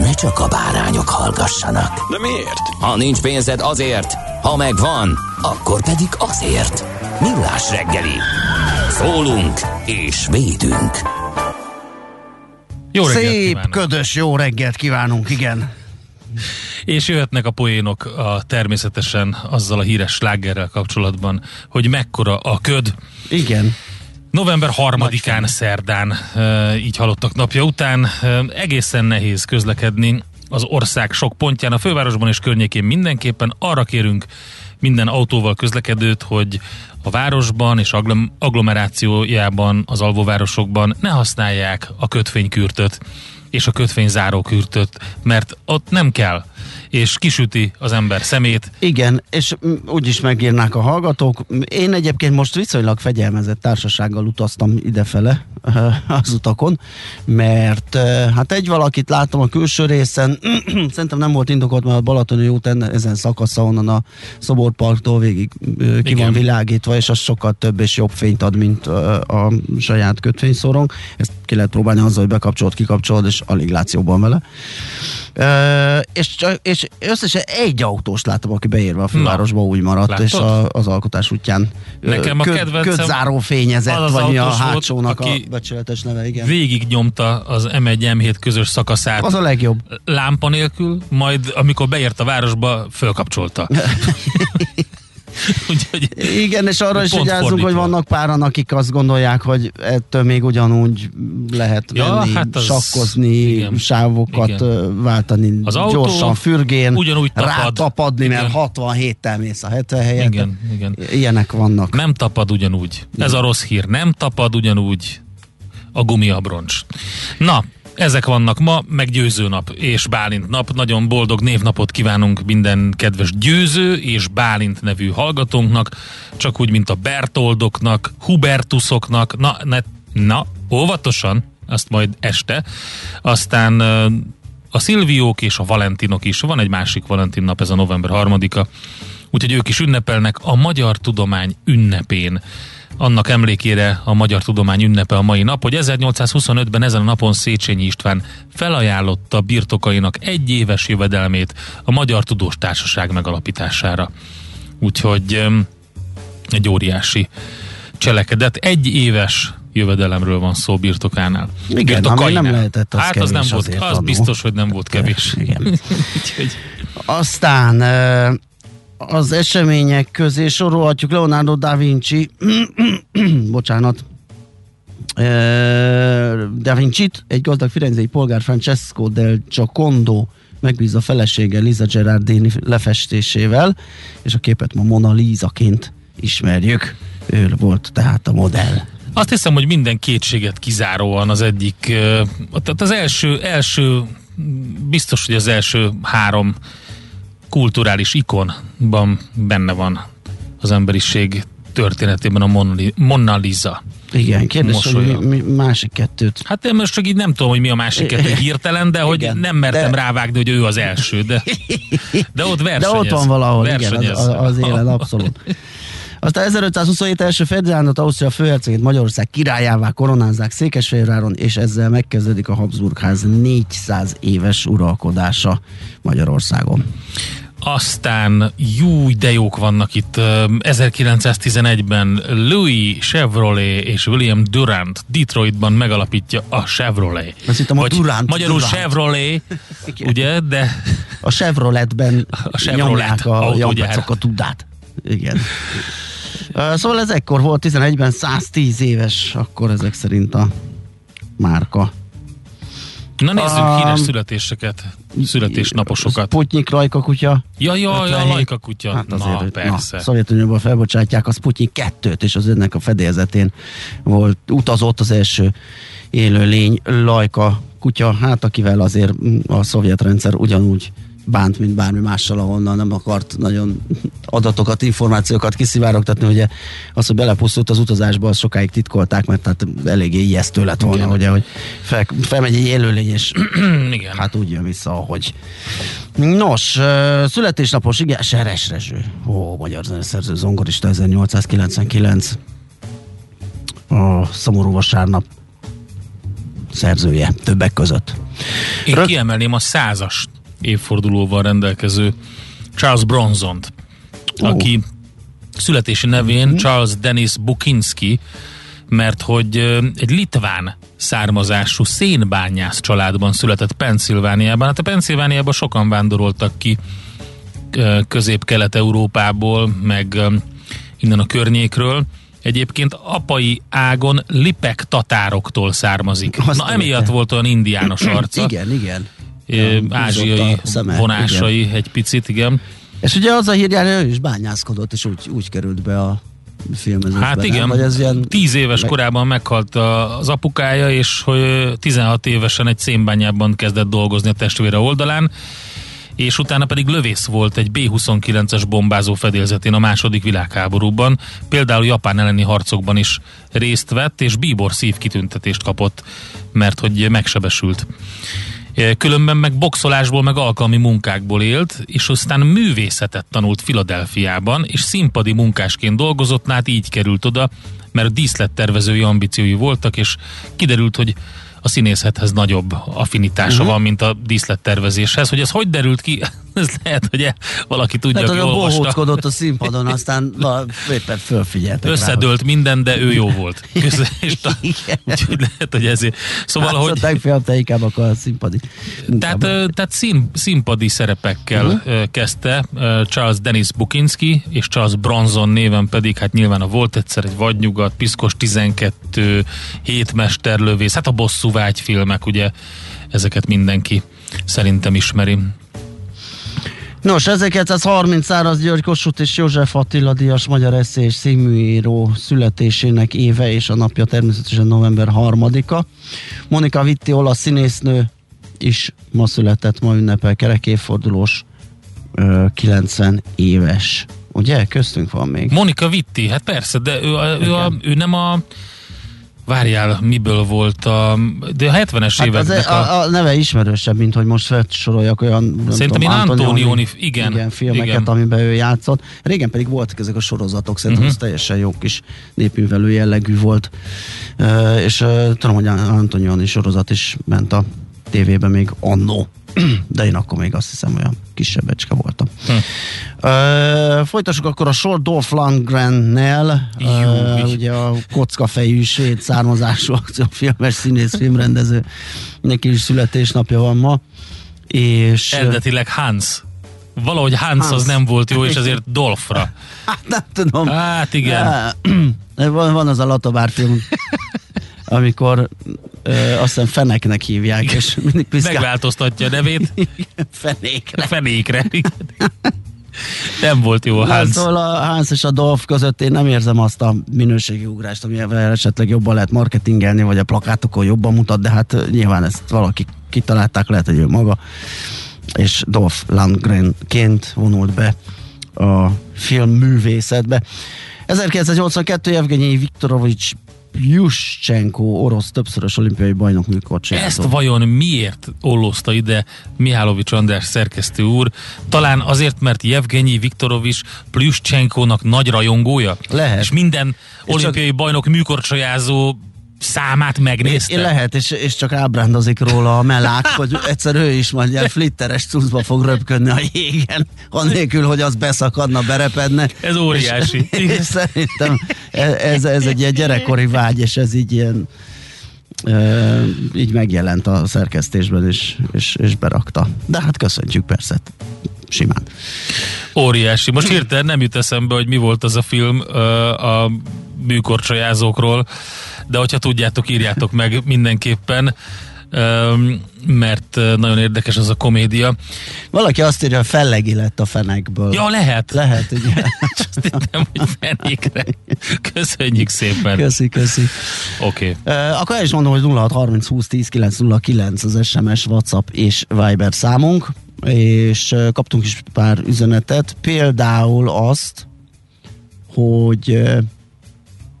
ne csak a bárányok hallgassanak. De miért? Ha nincs pénzed azért, ha megvan, akkor pedig azért. Millás reggeli. Szólunk és védünk. Jó reggelt Szép, kívánok. ködös jó reggelt kívánunk, igen. És jöhetnek a poénok a, természetesen azzal a híres slágerrel kapcsolatban, hogy mekkora a köd. Igen. November 3-án szerdán, így halottak napja után, egészen nehéz közlekedni az ország sok pontján, a fővárosban és környékén mindenképpen. Arra kérünk minden autóval közlekedőt, hogy a városban és agglom- agglomerációjában, az alvóvárosokban ne használják a kötvénykürtöt és a kötvényzárókürtöt, mert ott nem kell, és kisüti az ember szemét. Igen, és mm, úgyis megírnák a hallgatók. Én egyébként most viszonylag fegyelmezett társasággal utaztam idefele az utakon, mert hát egy valakit láttam a külső részen, szerintem nem volt indokolt, mert a Balatoni út ezen szakasza onnan a Szoborparktól végig ki Igen. van világítva, és az sokkal több és jobb fényt ad, mint a saját kötvényszorong. Ezt ki lehet próbálni azzal, hogy bekapcsolod, kikapcsolod, és alig látsz jobban vele. És, csak- és összesen egy autós láttam, aki beérve a fővárosba úgy maradt, Látod? és a, az alkotás útján Nekem a köd, kedvencem ködzáró fényezett, az az vagy a volt, hátsónak aki a becsületes neve, igen. Végig nyomta az M1-M7 közös szakaszát Az a legjobb. lámpa nélkül, majd amikor beért a városba, fölkapcsolta. Úgyhogy Igen, és arra is vigyázzunk, hogy vannak páran, akik azt gondolják, hogy ettől még ugyanúgy lehet Ja, menni, hát az- sakkozni, igen. sávokat Igen. váltani, Az autó gyorsan fürgén, ugyanúgy tapad. rátapadni, mert Igen. 67-tel mész a 70 helyet. Igen, igen. Ilyenek vannak. nem tapad ugyanúgy. Ez a rossz hír. Nem tapad ugyanúgy a gumiabroncs. Na, ezek vannak ma, meg győző nap és Bálint nap. Nagyon boldog névnapot kívánunk minden kedves győző és Bálint nevű hallgatónknak, csak úgy, mint a Bertoldoknak, Hubertusoknak, na, ne, na óvatosan, azt majd este. Aztán a Szilviók és a Valentinok is. Van egy másik Valentin nap, ez a november harmadika. Úgyhogy ők is ünnepelnek a Magyar Tudomány ünnepén. Annak emlékére a Magyar Tudomány ünnepe a mai nap, hogy 1825-ben ezen a napon Széchenyi István felajánlotta birtokainak egy éves jövedelmét a Magyar Tudós Társaság megalapítására. Úgyhogy egy óriási cselekedet. Egy éves jövedelemről van szó birtokánál. Igen, ami nem lehetett, az Hát az nem volt, az annó. biztos, hogy nem volt kevés. Igen. Aztán az események közé sorolhatjuk Leonardo da Vinci, bocsánat, da Vinci-t egy gazdag firenzei polgár Francesco del Giocondo megbízza felesége Liza Gerardini lefestésével, és a képet ma Mona Lisa-ként ismerjük. Ő volt tehát a modell. Azt hiszem, hogy minden kétséget kizáróan az egyik, tehát az első, első, biztos, hogy az első három kulturális ikonban benne van az emberiség történetében a Mona Li- Mona Lisa. Igen, kérdés, hogy Mosolya. mi, mi másik kettőt. Hát én most csak így nem tudom, hogy mi a másik kettő hirtelen, de hogy Igen, nem mertem de- rávágni, hogy ő az első, de, de ott De versenyez. ott van valahol, igen, versenyez. az, az élen, abszolút. Aztán 1527 első Ferdinandot Ausztria főhercegét Magyarország királyává koronázzák Székesfehérváron, és ezzel megkezdődik a Habsburgház 400 éves uralkodása Magyarországon. Aztán jó, de jók vannak itt. Ö, 1911-ben Louis Chevrolet és William Durant Detroitban megalapítja a Chevrolet. Azt hittem a Durant, Magyarul Durant. Chevrolet, ugye, de A Chevroletben A Chevrolet nyomják a a tudát. Igen. Szóval ez ekkor volt, 11-ben 110 éves, akkor ezek szerint a márka. na nézzük Um, híres születéseket, születésnaposokat. Sputnik Rajka kutya. Ja, ja, ja, 57. Lajka kutya. Hát azért, na, hogy- persze. Na, Szovjetunióban felbocsátják a Sputnik 2-t, és az ennek a fedélzetén volt, utazott az első élő lény Lajka kutya, hát akivel azért a szovjet rendszer ugyanúgy bánt, mint bármi mással, ahonnan nem akart nagyon adatokat, információkat kiszivárogtatni, ugye az, hogy belepusztult az utazásba, az sokáig titkolták, mert hát eléggé ijesztő lett volna, Igen. ugye, hogy fel, felmegy egy élőlény, és Igen. Hát úgy jön vissza, ahogy. Nos, születésnapos, igen, Seres Rezső. Ó, magyar zeneszerző, zongorista 1899. A szomorú vasárnap szerzője többek között. Én Rög- kiemelném a százas évfordulóval rendelkező Charles Bronzont, Ó. aki születési nevén Mhm. Charles Dennis Bukinski, mert hogy egy litván származású szénbányász családban született Pennsylvániában. Hát a Pennsylvániában sokan vándoroltak ki közép-kelet-európából, meg innen a környékről. Egyébként apai ágon lipek tatároktól származik. Azt Na emiatt értem. volt olyan indiános arca. Igen, igen. Olyan ázsiai szeme, vonásai egy picit, igen. És ugye az a hírjár, ő is bányászkodott, és úgy, úgy került be a filmezésbe. Hát nem? igen, Vagy ez ilyen... tíz éves meg- korában meghalt az apukája, és hogy 16 évesen egy szénbányában kezdett dolgozni a testvére oldalán, és utána pedig lövész volt egy B-29-es bombázó fedélzetén a második világháborúban. Például Japán elleni harcokban is részt vett, és bíbor szívkitüntetést kapott, mert hogy megsebesült. Különben meg boxolásból, meg alkalmi munkákból élt, és aztán művészetet tanult Filadelfiában, és színpadi munkásként dolgozott, hát így került oda, mert díszlettervezői ambíciói voltak, és kiderült, hogy a színészethez nagyobb affinitása uh-huh. van, mint a díszlettervezéshez. Hogy ez hogy derült ki, ez lehet, hogy valaki tudja, aki hogy olvasta. a színpadon, aztán na, éppen fölfigyeltek rá, Összedőlt minden, de ő jó volt. Köze, és ta, úgyhogy lehet, hogy ezért. Szóval, hogy... hogy... Legfeljebb te inkább akar a színpadi Tehát, tehát szín, színpadi szerepekkel uh-huh. kezdte Charles Dennis Bukinski, és Charles Bronson néven pedig, hát nyilván a Volt egyszer egy vadnyugat, Piszkos 12, Hétmesterlövész, hát a bosszú vágyfilmek, ugye ezeket mindenki szerintem ismeri. Nos, 1930 Száraz György Kossuth és József Attila Díjas magyar eszé és színműíró születésének éve és a napja természetesen november 3-a. Monika Vitti olasz színésznő is ma született, ma ünnepel kerek évfordulós ö, 90 éves. Ugye? Köztünk van még. Monika Vitti, hát persze, de ő, a, ő, a, ő nem a Várjál, miből volt a... De a 70-es Hát éveknek a... a, a neve ismerősebb, mint hogy most felsoroljak olyan Szerintem én Antonioni- igen, igen, filmeket, igen. amiben ő játszott. Régen pedig voltak ezek a sorozatok, szerintem Mhm. uh-huh. ez teljesen jó kis népművelő jellegű volt. Uh, és uh, tudom, hogy Antonioni sorozat is ment a tévében még annó. De én akkor még azt hiszem olyan kisebbecske voltam. Hm. Uh, folytassuk akkor a sor Dolph Lundgrennel, Júj. ugye a kockafejű svéd származású akciófilmes színész filmrendező, neki is születésnapja van ma, és Eredetileg Hans. Valahogy Hans, Hans. az nem volt jó, és ezért Dolfra. hát nem tudom, Hát igen. Van, van az a Latobár film, amikor ö, azt hiszem feneknek hívják, és mindig piszkál Megváltoztatja a nevét fenékre. fenékre. Nem volt jó a Hans. Szóval a Hans és a Dolph között én nem érzem azt a minőségi ugrást, amivel esetleg jobban lehet marketingelni, vagy a plakátokon jobban mutat, de hát nyilván ezt valaki kitalálták, lehet, hogy ő maga. És Dolph Lundgrenként vonult be a filmművészetbe. 1982 Evgenyi Viktorovics Juschenko, orosz többszörös olimpiai bajnok műkorcsolyázó. Ezt vajon miért ollózta ide Mihálovics András szerkesztő úr? Talán azért, mert Jevgenyi Viktorovics Plüschenkonak nagy rajongója? Lehet. És minden És olimpiai bajnok műkorcsolyázó számát megnézte? Lehet, és, és csak ábrándozik róla a melák, hogy egyszer ő is ilyen flitteres cuccba fog röpködni a jégen, anélkül, hogy az beszakadna, berepedne. Ez óriási. És, és szerintem ez, ez egy ilyen gyerekkori vágy, és ez így ilyen így megjelent a szerkesztésben, és, és, és berakta. De hát köszöntjük persze, simán. Óriási. Most hirtelen nem jut eszembe, hogy mi volt az a film a műkorcsajázókról, de hogyha tudjátok, írjátok meg mindenképpen mert nagyon érdekes az a komédia. Valaki azt írja, hogy fellegi lett a fenekből. Ja, lehet. Lehet, ugye. Azt hittem, hogy fenékre. Köszönjük szépen. Köszi, köszi. Oké. Okay. Uh, akkor el is mondom, hogy 0630 20 10 909 az SMS, WhatsApp és Viber számunk, és kaptunk is pár üzenetet. Például azt, hogy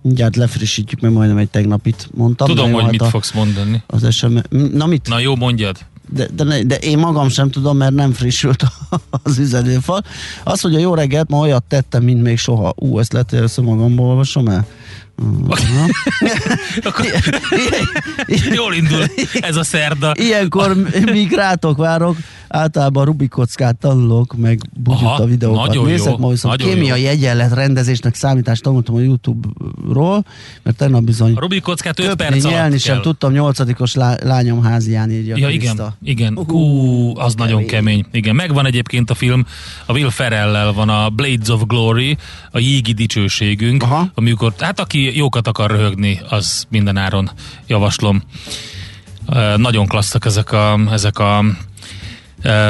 Mindjárt lefrissítjük, mert majdnem egy tegnapit mondtam. Tudom, hogy mit a, fogsz mondani. Az SM... Na mit? Na jó, mondjad. De, de, de én magam sem tudom, mert nem frissült az üzenőfal. Az, hogy a jó reggelt ma olyat tettem, mint még soha. Ú, ezt lehet, hogy magamból olvasom el? Jól indul ez a szerda. Ilyenkor míg rátok várok, általában Rubik kockát tanulok, meg bugyut a videókat nagyon nézek, jó, ma viszont nagyon kémiai jó. egyenlet rendezésnek számítást tanultam a Youtube-ról, mert tegnap bizony A Rubik kockát 5 perc alatt nyelni kell. sem tudtam, nyolcadikos lá- lányom házián írja Ja, Krista. igen, igen. Ú, az kemény. nagyon kemény. Igen, megvan egyébként a film, a Will Ferrell-lel van a Blades of Glory, a jégi dicsőségünk, Aha. amikor, hát aki jókat akar röhögni, az mindenáron javaslom. Nagyon klasszak ezek a, ezek a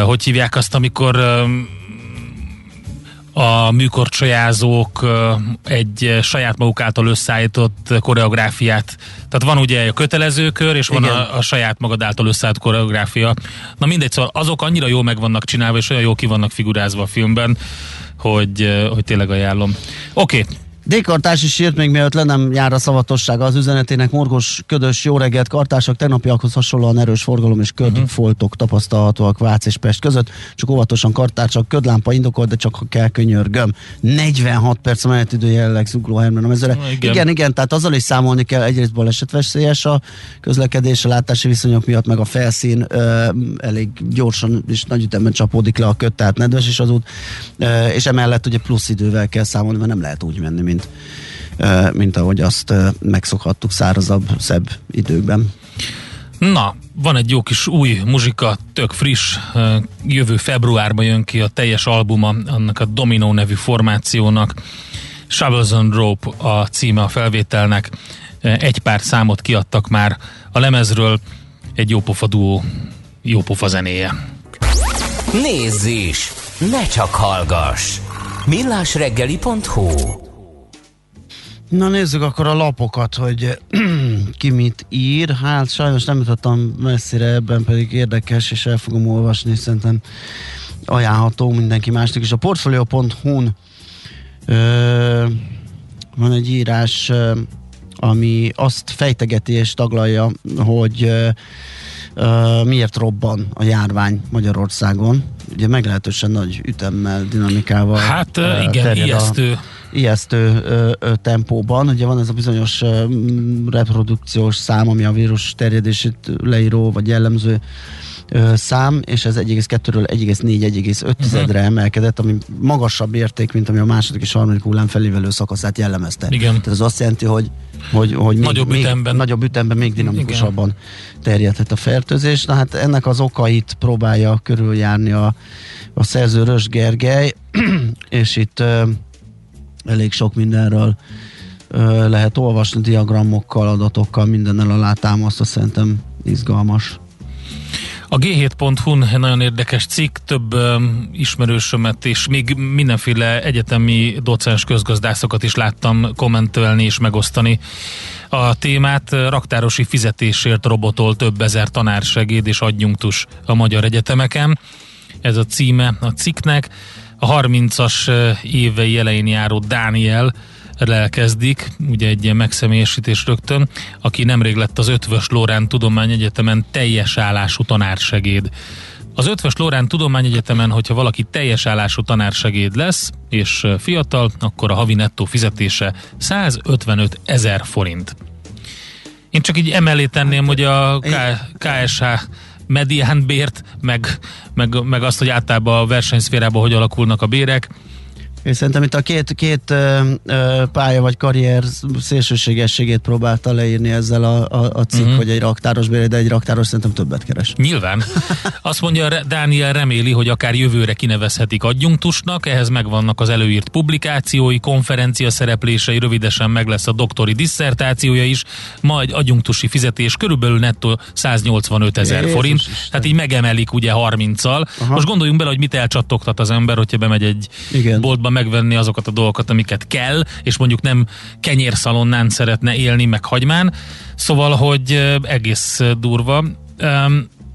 hogy hívják azt, amikor a műkorcsolyázók egy saját maguk által összeállított koreográfiát. Tehát van ugye a kötelező kör, és van Igen. a, a saját magad által összeállt koreográfia. Na mindegy, szóval azok annyira jól meg vannak csinálva, és olyan jól ki vannak figurázva a filmben, hogy, hogy tényleg ajánlom. Oké, okay. Dékartás is írt még mielőtt le nem jár a szavatossága az üzenetének. Morgos, ködös, jó reggelt, kartások, tegnapiakhoz hasonlóan erős forgalom és ködfoltok tapasztalhatóak Vác és Pest között. Csak óvatosan kartársak, ködlámpa indokolt, de csak ha kell, könyörgöm. 46 perc a menetidő jelenleg Zugló Hermen a mezőre. Igen. Igen. igen, igen, tehát azzal is számolni kell, egyrészt balesetveszélyes a közlekedés, a látási viszonyok miatt, meg a felszín ö, elég gyorsan és nagy ütemben csapódik le a köt, tehát nedves is az út, ö, és emellett ugye plusz idővel kell számolni, mert nem lehet úgy menni, mint mint, mint ahogy azt megszokhattuk szárazabb, szebb időkben. Na, van egy jó kis új muzsika, tök friss, jövő februárban jön ki a teljes albuma annak a Domino nevű formációnak. Shovels and Rope a címe a felvételnek. Egy pár számot kiadtak már a lemezről, egy jópofa duó, jópofa zenéje. Nézz is! Ne csak hallgass! millásreggeli.hu Na nézzük akkor a lapokat, hogy ki mit ír. Hát sajnos nem jutottam messzire, ebben pedig érdekes, és el fogom olvasni, szerintem ajánlható mindenki másnak is. A portfolio.hu-n ö, van egy írás, ö, ami azt fejtegeti és taglalja, hogy ö, ö, miért robban a járvány Magyarországon. Ugye meglehetősen nagy ütemmel, dinamikával Hát ö, igen, terjed a- ijesztő. ö, ö, tempóban. Ugye van ez a bizonyos ö, reprodukciós szám, ami a vírus terjedését leíró vagy jellemző ö, szám, és ez 1,2-ről 1,4-1,5-re emelkedett, ami magasabb érték, mint ami a második és harmadik hullám felévelő szakaszát jellemezte. Igen. Tehát ez azt jelenti, hogy, hogy, hogy még, Nagyobb még, ütemben. nagyobb ütemben még dinamikusabban terjedhet a fertőzés. Na hát ennek az okait próbálja körüljárni a, a szerző Rös Gergely, és itt ö, elég sok mindenről ö, lehet olvasni, diagramokkal, adatokkal, mindennel alátámasztva, szerintem izgalmas. A G7.hu-n egy nagyon érdekes cikk, több um, ismerősömet és még mindenféle egyetemi docens közgazdászokat is láttam kommentelni és megosztani a témát. Raktárosi fizetésért robotol több ezer tanársegéd és adjunktus a magyar egyetemeken. Ez a címe a cikknek. A 30-as évei elején járó Dániel lelkezdik, ugye egy ilyen megszemélyesítés rögtön, aki nemrég lett az Ötvös Lórán Tudományegyetemen teljes állású tanársegéd. Az Ötvös Lórán Tudományegyetemen, hogyha valaki teljes állású tanársegéd lesz, és fiatal, akkor a havi nettó fizetése 155 ezer forint. Én csak így emellé tenném, hogy a K- KSH mediánbért, meg, meg, meg azt, hogy általában a versenyszférában hogy alakulnak a bérek, És szerintem itt a két, két ö, ö, pálya vagy karrier szélsőségességét próbálta leírni ezzel a, a, a cikk, uh-huh. hogy egy raktáros bére, de egy raktáros szerintem többet keres. Nyilván. Azt mondja, Dániel reméli, hogy akár jövőre kinevezhetik adjunktusnak, ehhez megvannak az előírt publikációi, konferencia szereplései, rövidesen meg lesz a doktori disszertációja is, majd adjunktusi fizetés körülbelül nettó 185 ezer forint, Isten. tehát így megemelik ugye 30-al. Aha. Most gondoljunk bele, hogy mit elcsattogtat az ember, hogyha bemegy egy Igen. boltba megvenni azokat a dolgokat, amiket kell, és mondjuk nem kenyérszalonnán szeretne élni, meg hagymán. Szóval, hogy egész durva.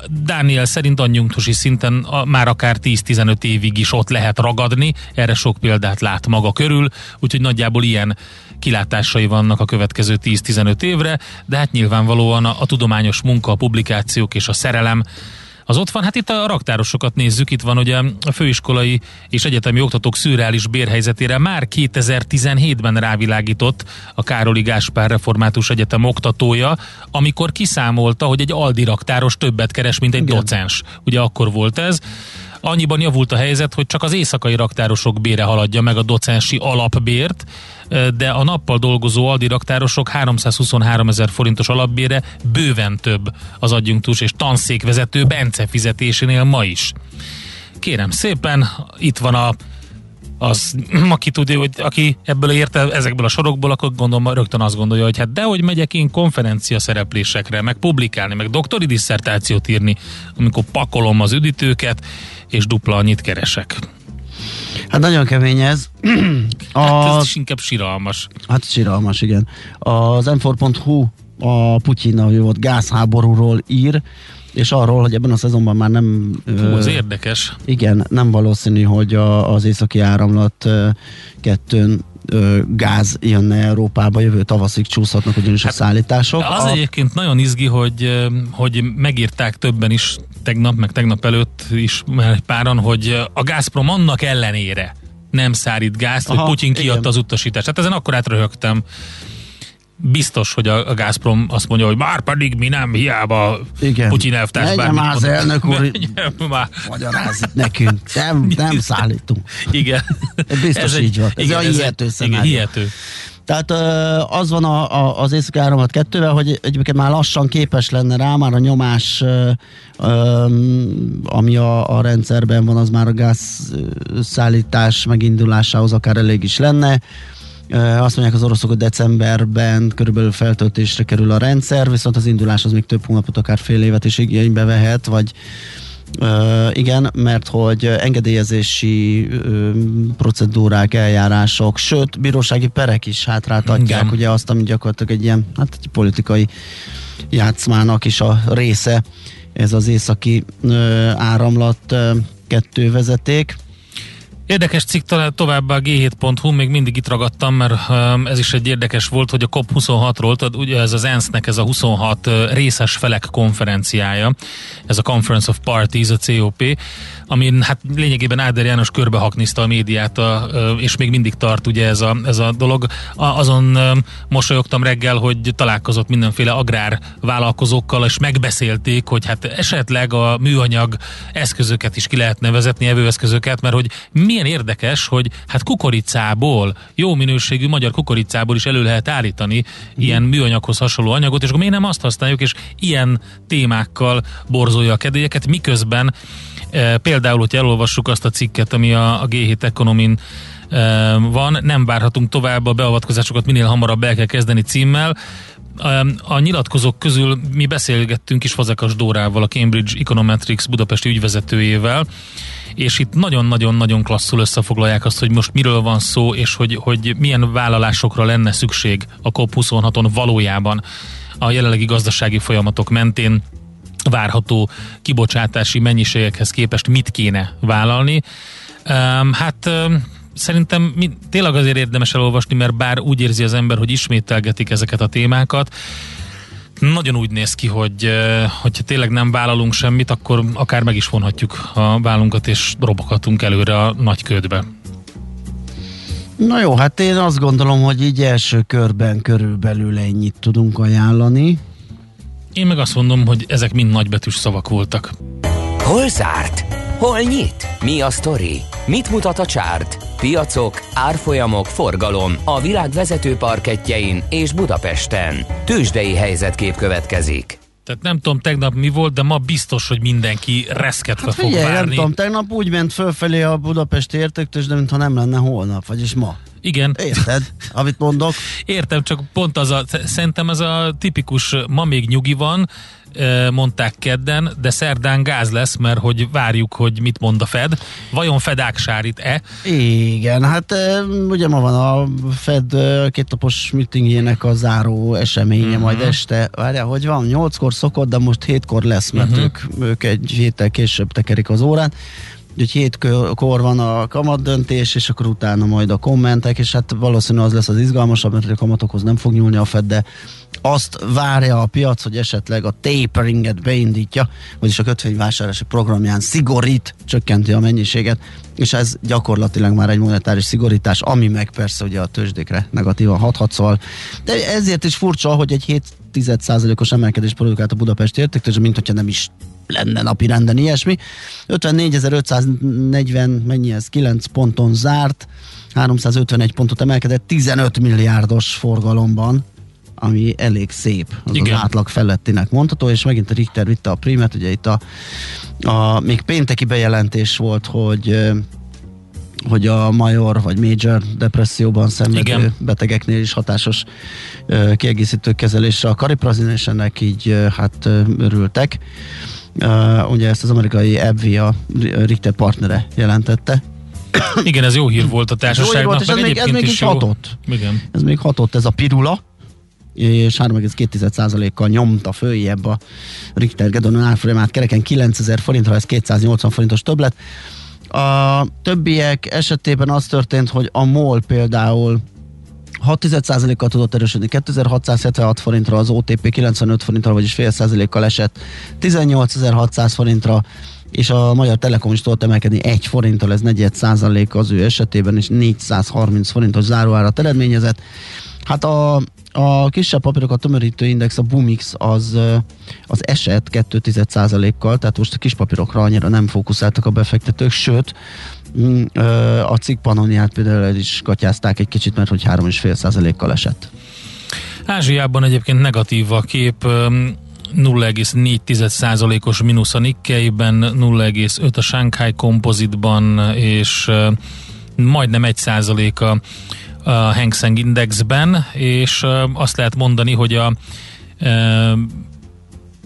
Dániel szerint anyjunktusi szinten már akár 10-15 évig is ott lehet ragadni, erre sok példát lát maga körül, úgyhogy nagyjából ilyen kilátásai vannak a következő 10-15 évre, de hát nyilvánvalóan a, a tudományos munka, a publikációk és a szerelem az ott van, hát itt a raktárosokat nézzük, itt van ugye a főiskolai és egyetemi oktatók szürreális bérhelyzetére már 2017-ben rávilágított a Károli Gáspár Református Egyetem oktatója, amikor kiszámolta, hogy egy aldi raktáros többet keres, mint egy Igen. docens. Ugye akkor volt ez. Annyiban javult a helyzet, hogy csak az éjszakai raktárosok bére haladja meg a docensi alapbért, de a nappal dolgozó aldi raktárosok 323 ezer forintos alapbére bőven több az adjunktus és tanszékvezető Bence fizetésénél ma is. Kérem szépen, itt van a az, aki tudja, hogy aki ebből érte, ezekből a sorokból, akkor gondolom rögtön azt gondolja, hogy hát dehogy megyek én konferencia szereplésekre, meg publikálni, meg doktori disszertációt írni, amikor pakolom az üdítőket, és dupla annyit keresek. Hát nagyon kemény ez. Hát A, ez is inkább siralmas. hát síralmas, igen. Az m4.hu a Putyin, ahogy volt gázháborúról ír, és arról, hogy ebben a szezonban már nem... Hú, ö, ez érdekes. Igen, nem valószínű, hogy a, az északi áramlat ö, kettőn ö, gáz jönne Európába, jövő tavaszig csúszhatnak ugyanis a szállítások. Az a, egyébként nagyon izgi, hogy, ö, hogy megírták többen is tegnap, meg tegnap előtt is már egy páran, hogy a Gazprom annak ellenére nem szárít gázt, Aha, hogy Putyin kiadta igen. az utasítást. Hát ezen akkor átröhögtem. Biztos, hogy a, a Gazprom azt mondja, hogy már pedig mi nem, hiába Igen. Putyin elvtárs Menjen bármit már az mond. elnök úr. Már. magyaráz itt nekünk. Nem, nem szállítunk. Igen. Biztos így van. Ez a hihető egy, igen, hihető. Tehát az van a, a, az északi áramlat kettővel, hogy egyébként már lassan képes lenne rá, már a nyomás, ami a, a rendszerben van, az már a gáz ö, szállítás megindulásához akár elég is lenne. Azt mondják az oroszok, hogy decemberben körülbelül feltöltésre kerül a rendszer, viszont az indulás az még több hónapot, akár fél évet is igénybe vehet, vagy Igen, mert hogy engedélyezési ö, procedúrák, eljárások, sőt, bírósági perek is hátráltatják Igen. ugye azt, ami gyakorlatilag egy ilyen hát egy politikai játszmának is a része, ez az északi ö, áramlat kettő vezeték. Érdekes cikk továbbá a G7.hu, még mindig itt ragadtam, mert um, ez is egy érdekes volt, hogy a COP26-ról, tehát ugye ez az ENSZ-nek ez a 26 uh, részes felek konferenciája, ez a Conference of Parties, a COP, amin hát lényegében Áder János körbehakniszta a médiát, ö, és még mindig tart ugye ez a, ez a dolog. A, azon ö, mosolyogtam reggel, hogy találkozott mindenféle agrárvállalkozókkal, és megbeszélték, hogy hát esetleg a műanyag eszközöket is ki lehetne vezetni, evőeszközöket, mert hogy milyen érdekes, hogy hát kukoricából, jó minőségű magyar kukoricából is elő lehet állítani ilyen műanyaghoz hasonló anyagot, és akkor miért nem azt használjuk, és ilyen témákkal borzolja a kedélyeket, miközben e, például, hogy elolvassuk azt a cikket, ami a, a G7 Economin e, van, nem várhatunk tovább, a beavatkozásokat minél hamarabb el kell kezdeni címmel. E, A nyilatkozók közül mi beszélgettünk is Fazekas Dórával, a Cambridge Econometrics budapesti ügyvezetőjével, és itt nagyon-nagyon-nagyon klasszul összefoglalják azt, hogy most miről van szó, és hogy, hogy milyen vállalásokra lenne szükség a COP26-on valójában a jelenlegi gazdasági folyamatok mentén várható kibocsátási mennyiségekhez képest mit kéne vállalni. Um, hát um, szerintem mi, tényleg azért érdemes elolvasni, mert bár úgy érzi az ember, hogy ismételgetik ezeket a témákat, nagyon úgy néz ki, hogy hogyha tényleg nem vállalunk semmit, akkor akár meg is vonhatjuk a vállunkat, és roboghatunk előre a nagy ködbe. Na jó, hát én azt gondolom, hogy így első körben körülbelül ennyit tudunk ajánlani. Én meg azt mondom, hogy ezek mind nagybetűs szavak voltak. Hol zárt? Hol nyit? Mi a sztori? Mit mutat a csárt? Piacok, árfolyamok, forgalom a világ vezető parketjein és Budapesten. Tősdei helyzetkép következik. Tehát nem tudom tegnap mi volt, de ma biztos, hogy mindenki reszketve Hát fog figyelj, nem várni. tudom, tegnap úgy ment fölfelé a Budapesti értéktős, de mintha nem lenne holnap, vagyis ma. Igen, Érted, amit mondok? értem, csak pont az a, szerintem ez a tipikus, ma még nyugi van, mondták kedden, de szerdán gáz lesz, mert hogy várjuk, hogy mit mond a Fed. Vajon Fed áksárít-e? Igen, hát ugye ma van a Fed kétnapos meetingjének a záró eseménye, uh-huh. majd este, várjál, hogy van, nyolckor szokott, de most hétkor lesz, mert uh-huh. ők, ők egy héttel később tekerik az órát. Úgyhogy hétkor van a kamat döntés, és akkor utána majd a kommentek, és hát valószínűleg az lesz az izgalmasabb, mert a kamatokhoz nem fog nyúlni a Fed, de azt várja a piac, hogy esetleg a taperinget beindítja, vagyis a kötvényvásárlási programján szigorít, csökkenti a mennyiséget, és ez gyakorlatilag már egy monetáris szigorítás, ami meg persze ugye a tőzsdékre negatívan hathat, szóval de ezért is furcsa, hogy egy 7 os emelkedés produkált a Budapest értéktől, mint hogyha nem is lenne napi renden ilyesmi. 54.540, mennyi ez, 9 ponton zárt, 351 pontot emelkedett, 15 milliárdos forgalomban, ami elég szép, az, Igen. az átlag felettinek mondható, és megint a Richter vitte a primet, ugye itt a, a még pénteki bejelentés volt, hogy hogy a major vagy major depresszióban szenvedő Igen. betegeknél is hatásos kiegészítő kezelésre a kariprazin, és ennek így hát örültek. Ö, ugye ezt az amerikai AbbVie Richter partnere jelentette. Igen, ez jó hír volt a Jó társaságnak, volt, és ez még, ez még is hatott. Igen. Ez még hatott, ez a pirula, és 3,2%-kal nyomta följebb a Richter Gedonon árfolyamát kereken 9000 forintra, ez 280 forintos többlet. A többiek esetében az történt, hogy a MOL például 6,1%-kal tudott erősödni, 2676 forintra, az OTP 95 forintra, vagyis fél százalékkal esett, 18600 forintra, és a Magyar Telekom is tudott emelkedni 1 forinttal, ez 4 százalék az ő esetében, és 430 forintos záróárat eredményezett. Hát a, a kisebb papírokat tömörítő index, a Bumix, az, az esett 2 kal tehát most a kis papírokra annyira nem fókuszáltak a befektetők, sőt, a cikk panoniát például el is katyázták egy kicsit, mert hogy 3,5 százalékkal esett. Ázsiában egyébként negatív a kép, öm, 0,4%-os mínusz a Nikkeiben, 0,5 a Shanghai Composite-ban, és majdnem 1% a, a Hang Seng Indexben, és azt lehet mondani, hogy a ö,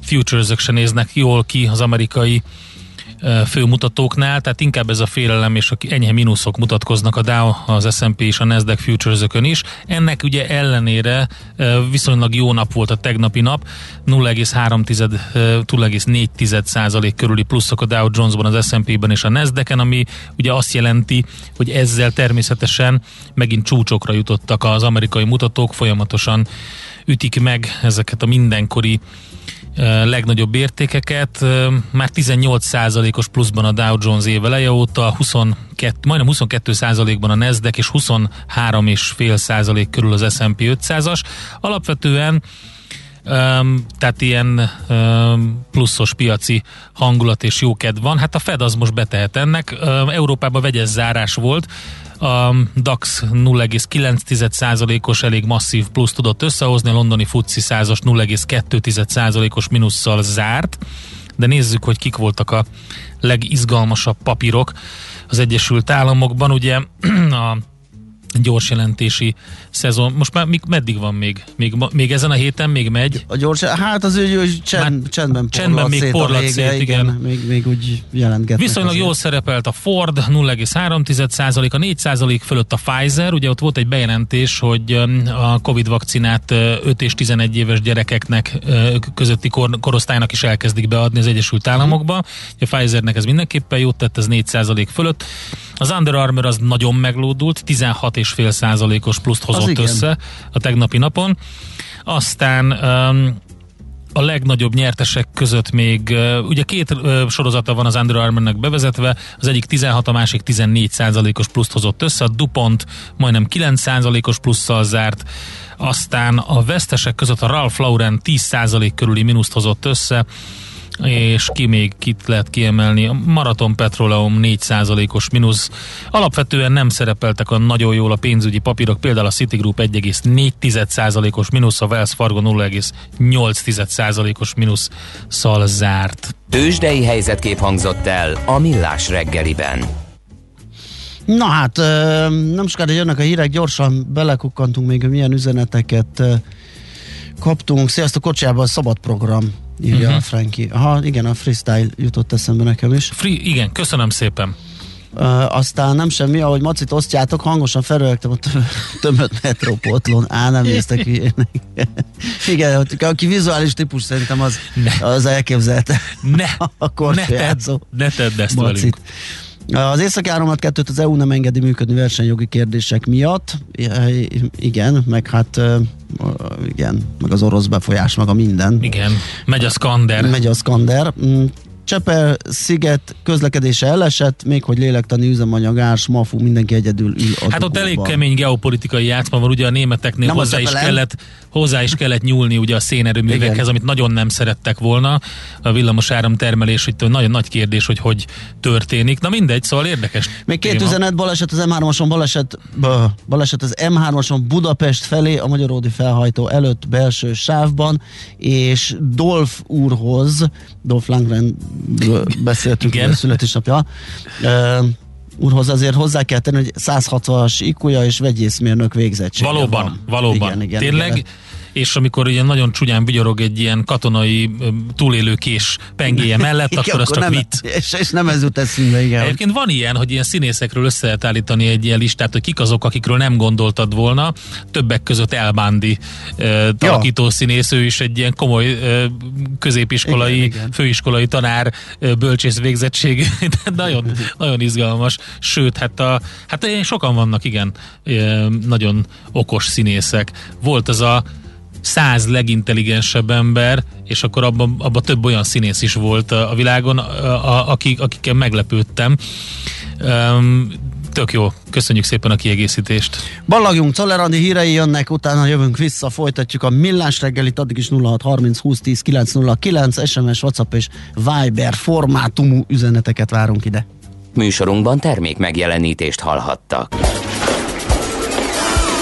futures se néznek jól ki az amerikai főmutatóknál, tehát inkább ez a félelem és a enyhe mínuszok mutatkoznak a Dow, az S&P és a Nasdaq futures is. Ennek ugye ellenére viszonylag jó nap volt a tegnapi nap, 0,3, ö, 0,4 százalék körüli pluszok a Dow Jonesban, az S&P-ben és a Nasdaq-en, ami ugye azt jelenti, hogy ezzel természetesen megint csúcsokra jutottak az amerikai mutatók, folyamatosan ütik meg ezeket a mindenkori legnagyobb értékeket. Már 18%-os pluszban a Dow Jones év eleje óta, 22, majdnem 22%-ban a Nasdaq és 23,5% körül az S&P 500-as. Alapvetően Um, tehát ilyen um, pluszos piaci hangulat és jókedv van. Hát a Fed az most betehet ennek. Um, Európában vegyes zárás volt. A DAX 0,9%-os elég masszív plusz tudott összehozni, a londoni FTSE 100-as 0,2%-os minusszal zárt. De nézzük, hogy kik voltak a legizgalmasabb papírok az Egyesült Államokban. Ugye a gyors jelentési szezon. Most már még, meddig van még? még? Még ezen a héten még megy? A gyors, hát az ő, ő csend, Már csendben, csendben még porlad vége, szét, igen. Még, még úgy jelentgetnek. Viszonylag azért. jól szerepelt a Ford 0,3%, a 4% fölött a Pfizer, ugye ott volt egy bejelentés, hogy öm, a Covid vakcinát ö, 5 és 11 éves gyerekeknek ö, közötti kor, korosztálynak is elkezdik beadni az Egyesült Államokba. A Pfizernek ez mindenképpen jót tett, ez 4% fölött. Az Under Armour az nagyon meglódult, 16,5%-os pluszt hozott össze a tegnapi napon. Aztán um, a legnagyobb nyertesek között még, ugye két sorozata van az Under Armournek bevezetve, az egyik 16, a másik 14 százalékos pluszt hozott össze, a DuPont majdnem 9 százalékos plusszal zárt, aztán a vesztesek között a Ralph Lauren 10% körüli mínuszt hozott össze, és ki még kit lehet kiemelni? A Marathon Petroleum 4%-os mínusz. Alapvetően nem szerepeltek a nagyon jól a pénzügyi papírok, például a Citigroup 1,4%-os mínusz, a Wells Fargo 0,8%-os mínusszal zárt. Tőzsdei helyzetkép hangzott el a Millás reggeliben. Na hát, nem sokára jönnek a hírek, gyorsan belekukkantunk még, hogy milyen üzeneteket kaptunk. Sziasztok, kocsijában szabad program, írja uh-huh. a Franki. Aha, igen, a freestyle jutott eszembe nekem is. Free, igen, köszönöm szépen. Uh, aztán nem semmi, ahogy macit osztjátok, hangosan felrögtem a tömött metrópotlon. Á, nem néztek ilyenek. Igen, aki vizuális típus szerintem az, ne. az elképzelte. Ne, a ne, tedd, ne tedd ezt macit. velünk. Az északi áramlat kettőt az EU nem engedi működni versenyjogi kérdések miatt. Igen, meg hát igen, meg az orosz befolyás, meg a minden. Igen, megy a skander. Megy a skander. Csepel sziget közlekedése elesett, még hogy lélektani üzemanyag, árs, mafu, mindenki egyedül ül a Hát ott elég kemény geopolitikai játszma van, ugye a németeknél nem hozzá is, kellett, hozzá is kellett nyúlni ugye a szénerőművekhez, Igen. amit nagyon nem szerettek volna. A villamos áramtermelés, hogy nagyon nagy kérdés, hogy hogy történik. Na mindegy, szóval érdekes. Még két téma. üzenet, baleset az M3-ason, baleset, baleset az M3-ason Budapest felé, a Magyaródi felhajtó előtt belső sávban, és Dolf úrhoz, Dolf Langren beszéltünk a születésnapja. Uh, úrhoz azért hozzá kell tenni, hogy 160-as ikuja és vegyészmérnök végzettsége Valóban, van. valóban. Igen, igen, Tényleg igen és amikor ugye nagyon csúnyán vigyorog egy ilyen katonai túlélőkés pengéje mellett, igen, akkor az csak nem, vicc. És, és nem ez jut eszünkbe, igen. Egyébként van ilyen, hogy ilyen színészekről össze lehet állítani egy ilyen listát, hogy kik azok, akikről nem gondoltad volna. Többek között Elbándi talakító ja. színész, ő is egy ilyen komoly középiskolai, igen, igen. főiskolai tanár, uh, bölcsész végzettség. nagyon, nagyon izgalmas. Sőt, hát, a, hát sokan vannak, igen, nagyon okos színészek. Volt az a száz legintelligensebb ember, és akkor abban abba több olyan színész is volt a, világon, a, a, akik, akikkel meglepődtem. Um, tök jó, köszönjük szépen a kiegészítést. Ballagjunk, Czoller hírei jönnek, utána jövünk vissza, folytatjuk a millás reggelit, addig is 0630 20 10 909, SMS, WhatsApp és Viber formátumú üzeneteket várunk ide. Műsorunkban termék megjelenítést hallhattak.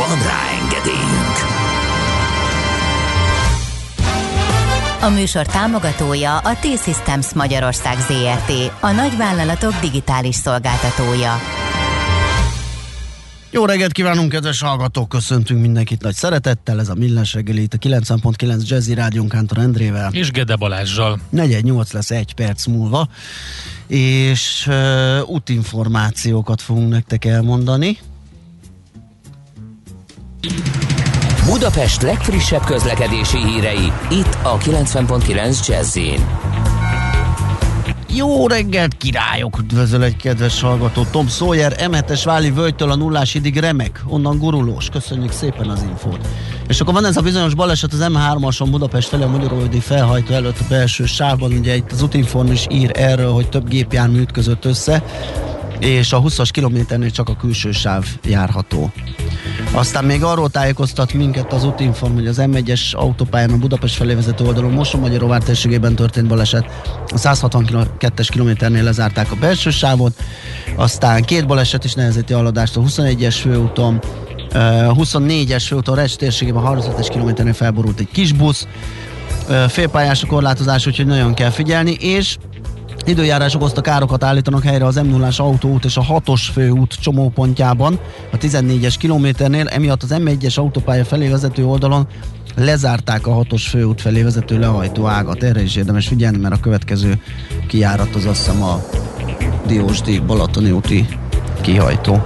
Van rá engedélyünk! A műsor támogatója a T-Systems Magyarország ZRT, a nagyvállalatok digitális szolgáltatója. Jó reggelt kívánunk, kedves hallgatók! Köszöntünk mindenkit nagy szeretettel. Ez a Millás reggeli itt a 90.9 Jazzy Rádión Kántor Endrével. És Gede Balázsjal. 418 lesz egy perc múlva, és uh, útinformációkat fogunk nektek elmondani. Budapest legfrissebb közlekedési hírei, itt a 90.9 jazz jó reggelt, királyok! Üdvözöl egy kedves hallgató. Tom Sawyer, M7-es Váli völgytől a nullás idig remek, onnan gurulós. Köszönjük szépen az infót. És akkor van ez a bizonyos baleset az M3-ason Budapest felé a Magyarországi felhajtó előtt a belső sávban. Ugye itt az útinform is ír erről, hogy több gépjármű ütközött össze és a 20-as kilométernél csak a külső sáv járható. Aztán még arról tájékoztat minket az útinform, hogy az M1-es autópályán a Budapest felé vezető oldalon Moson-Magyaróvár térségében történt baleset. A 162-es kilométernél lezárták a belső sávot, aztán két baleset is nehezíti a haladást a 21-es főúton, 24-es főúton Recs térségében a 35-es kilométernél felborult egy kis busz, félpályás a korlátozás, úgyhogy nagyon kell figyelni, és Időjárás okozta károkat állítanak helyre az m 0 autóút és a 6-os főút csomópontjában, a 14-es kilométernél, emiatt az M1-es autópálya felé vezető oldalon lezárták a 6-os főút felé vezető lehajtó ágat. Erre is érdemes figyelni, mert a következő kijárat az azt hiszem a Diósdi Balatoni úti kihajtó.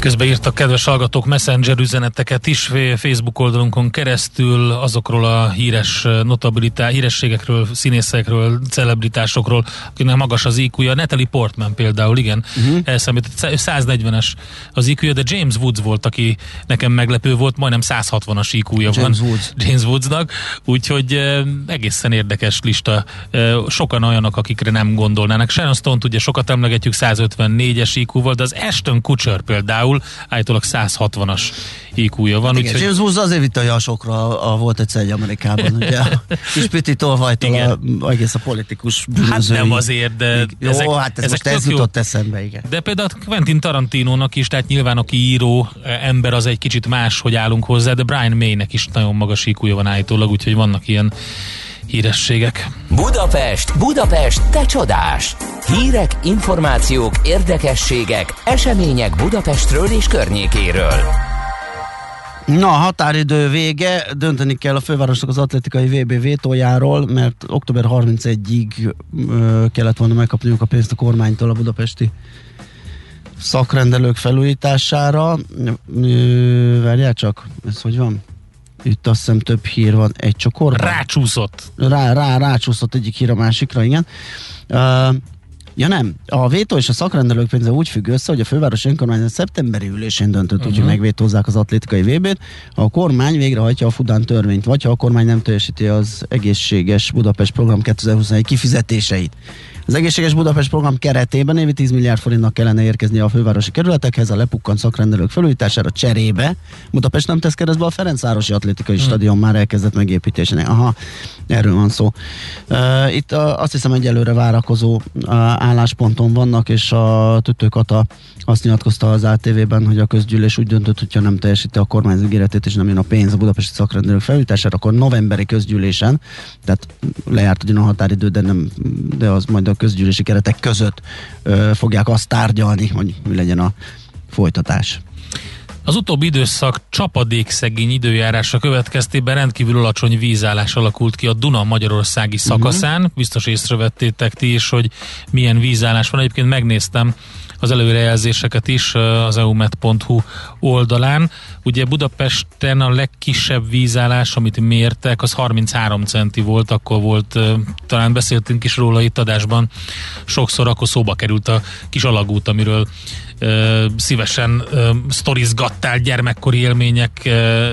Közben írtak kedves hallgatók messenger üzeneteket is Facebook oldalunkon keresztül azokról a híres notabilitá, hírességekről, színészekről, celebritásokról, akinek magas az IQ-ja. Natalie Portman például, igen, uh-huh. elszámít, 140-es az iq de James Woods volt, aki nekem meglepő volt, majdnem 160-as IQ-ja James van Woods. James Woodsnak, úgyhogy egészen érdekes lista. Sokan olyanok, akikre nem gondolnának. Sharon Stone-t ugye sokat emlegetjük, 154-es IQ-val, de az Ashton Kutcher például állítólag 160-as IQ-ja van. Igen, úgyhogy James Woods azért vitte a jasokra, a, a volt egyszer egy Amerikában, ugye kis Piti tolvajtól a, egész a politikus Hát bűnözői. nem azért, de Jó, ezek, hát ez ezek most ez jó. jutott eszembe, igen. De például Quentin Tarantinónak is, tehát nyilván aki író eh, ember, az egy kicsit más, hogy állunk hozzá, de Brian Maynek is nagyon magas iq van állítólag, úgyhogy vannak ilyen hírességek. Budapest, Budapest, te csodás! Hírek, információk, érdekességek, események Budapestről és környékéről. Na, határidő vége, dönteni kell a fővárosnak az atlétikai VB vétójáról, mert október 31-ig ö, kellett volna megkapniuk a pénzt a kormánytól a budapesti szakrendelők felújítására. Ö, Várjál csak, ez hogy van? Itt azt hiszem több hír van egy csokorban. Rácsúszott. rá, rá, rácsúszott egyik hír a másikra, igen. Uh, ja nem, a vétó és a szakrendelők pénze úgy függ össze, hogy a főváros önkormányzat szeptemberi ülésén döntött, uh-huh. hogy megvétózzák az atlétikai VB-t, ha a kormány végrehajtja a Fudán törvényt, vagy ha a kormány nem teljesíti az egészséges Budapest program 2021 kifizetéseit. Az egészséges Budapest program keretében évi 10 milliárd forintnak kellene érkezni a fővárosi kerületekhez a lepukkant szakrendelők felújítására cserébe. Budapest nem tesz keresztbe a Ferencvárosi Atlétikai hmm. Stadion már elkezdett megépítésének. Aha, erről van szó. Uh, itt uh, azt hiszem egyelőre várakozó uh, állásponton vannak, és a Tüttő Kata azt nyilatkozta az ATV-ben, hogy a közgyűlés úgy döntött, hogyha nem teljesíti a kormányzat ígéretét, és nem jön a pénz a budapesti szakrendelők felújítására, akkor novemberi közgyűlésen, tehát lejárt ugyan a határidő, de, nem, de az majd a közgyűlési keretek között ö, fogják azt tárgyalni, hogy mi legyen a folytatás. Az utóbbi időszak csapadékszegény időjárása következtében rendkívül alacsony vízállás alakult ki a Duna magyarországi szakaszán. Uh-huh. Biztos észrevettétek ti is, hogy milyen vízállás van. Egyébként megnéztem az előrejelzéseket is az eumet.hu oldalán. Ugye Budapesten a legkisebb vízállás, amit mértek, az 33 centi volt, akkor volt, talán beszéltünk is róla itt adásban, sokszor akkor szóba került a kis alagút, amiről uh, szívesen uh, sztorizgattál gyermekkori élmények uh,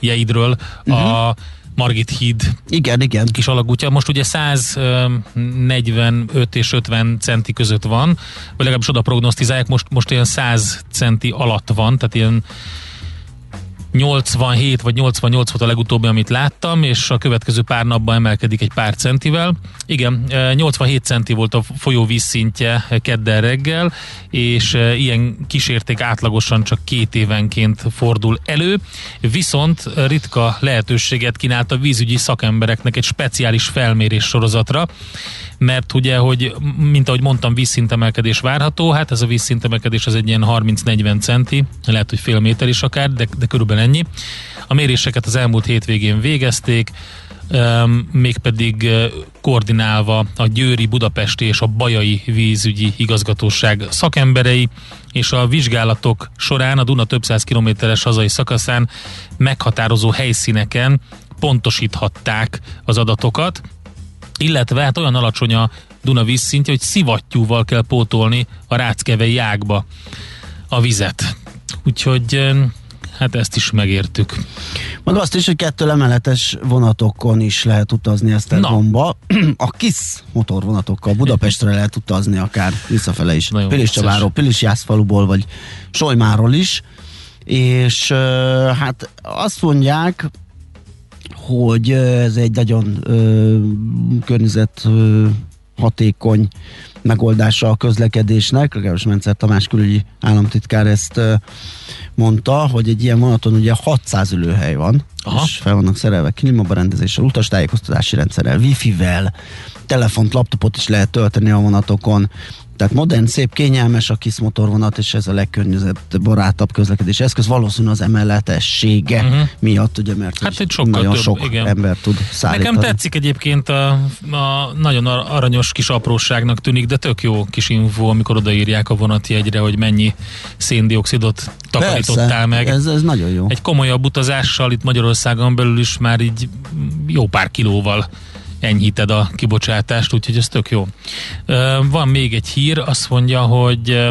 jeidről uh-huh. a Margit híd Igen, igen. kis alagútja. Most ugye 145 és 50 centi között van, vagy legalábbis oda prognosztizálják, most, most ilyen 100 centi alatt van, tehát ilyen 87 vagy 88 volt a legutóbbi, amit láttam, és a következő pár napban emelkedik egy pár centivel. Igen, 87 centi volt a folyó vízszintje kedden reggel, és ilyen kísérték átlagosan csak két évenként fordul elő, viszont ritka lehetőséget kínált a vízügyi szakembereknek egy speciális felmérés sorozatra, mert ugye, hogy mint ahogy mondtam, vízszintemelkedés várható, hát ez a vízszintemelkedés az egy ilyen 30-40 centi, lehet, hogy fél méter is akár, de, de körülbelül ennyi. A méréseket az elmúlt hétvégén végezték, mégpedig koordinálva a Győri, Budapesti és a Bajai vízügyi igazgatóság szakemberei, és a vizsgálatok során a Duna több száz kilométeres hazai szakaszán meghatározó helyszíneken pontosíthatták az adatokat, illetve hát olyan alacsony a Duna vízszintje, hogy szivattyúval kell pótolni a ráckevei ágba a vizet. Úgyhogy hát ezt is megértük. Meg azt is, hogy kettő emeletes vonatokon is lehet utazni ezt a gomba. A KISZ motorvonatokkal Budapestre lehet utazni akár visszafele is. Nagyon Pilis vicces. Csaváról, Pilis Jászfaluból, vagy Solymáról is. És hát azt mondják, hogy ez egy nagyon ö, környezet ö, hatékony megoldása a közlekedésnek, legalábbis Mencer Tamás külügyi államtitkár ezt mondta, hogy egy ilyen vonaton ugye 600 ülőhely van, Aha. és fel vannak szerelve klímaberendezéssel, utastájékoztatási rendszerrel, wifi-vel, telefont, laptopot is lehet tölteni a vonatokon, Tehát modern, szép, kényelmes a kis motorvonat, és ez a legkörnyezetbarátabb közlekedés eszköz. Valószínűleg az emeletessége uh-huh. miatt, ugye, mert hát egy sokkal nagyon több, sok igen. ember tud szállítani. Nekem tetszik egyébként a, a nagyon aranyos kis apróságnak tűnik, de tök jó kis info, amikor odaírják a vonatjegyre, hogy mennyi széndiokszidot takarítottál Persze, meg. Ez, ez nagyon jó. Egy komolyabb utazással itt Magyarországon belül is már így jó pár kilóval enyhíted a kibocsátást, úgyhogy ez tök jó. Van még egy hír, azt mondja, hogy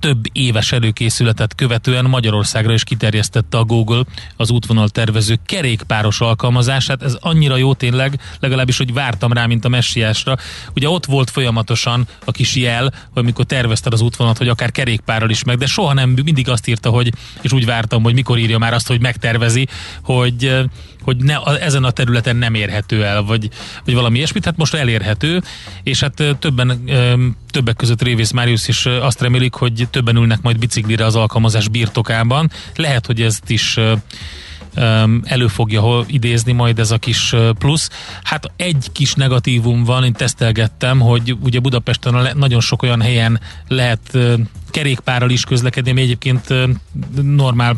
több éves előkészületet követően Magyarországra is kiterjesztette a Google az útvonal tervező kerékpáros alkalmazását. Ez annyira jó tényleg, legalábbis, hogy vártam rá, mint a messiásra. Ugye ott volt folyamatosan a kis jel, hogy mikor tervezted az útvonalat, hogy akár kerékpárral is meg, de soha nem, mindig azt írta, hogy, és úgy vártam, hogy mikor írja már azt, hogy megtervezi, hogy hogy ne, a, ezen a területen nem érhető el, vagy, vagy valami ilyesmit, hát most elérhető, és hát többen, többek között Révész Máriusz is azt remélik, hogy többen ülnek majd biciklire az alkalmazás birtokában. Lehet, hogy ezt is elő fogja idézni majd ez a kis plusz. Hát egy kis negatívum van, én tesztelgettem, hogy ugye Budapesten nagyon sok olyan helyen lehet kerékpárral is közlekedni, ami egyébként normál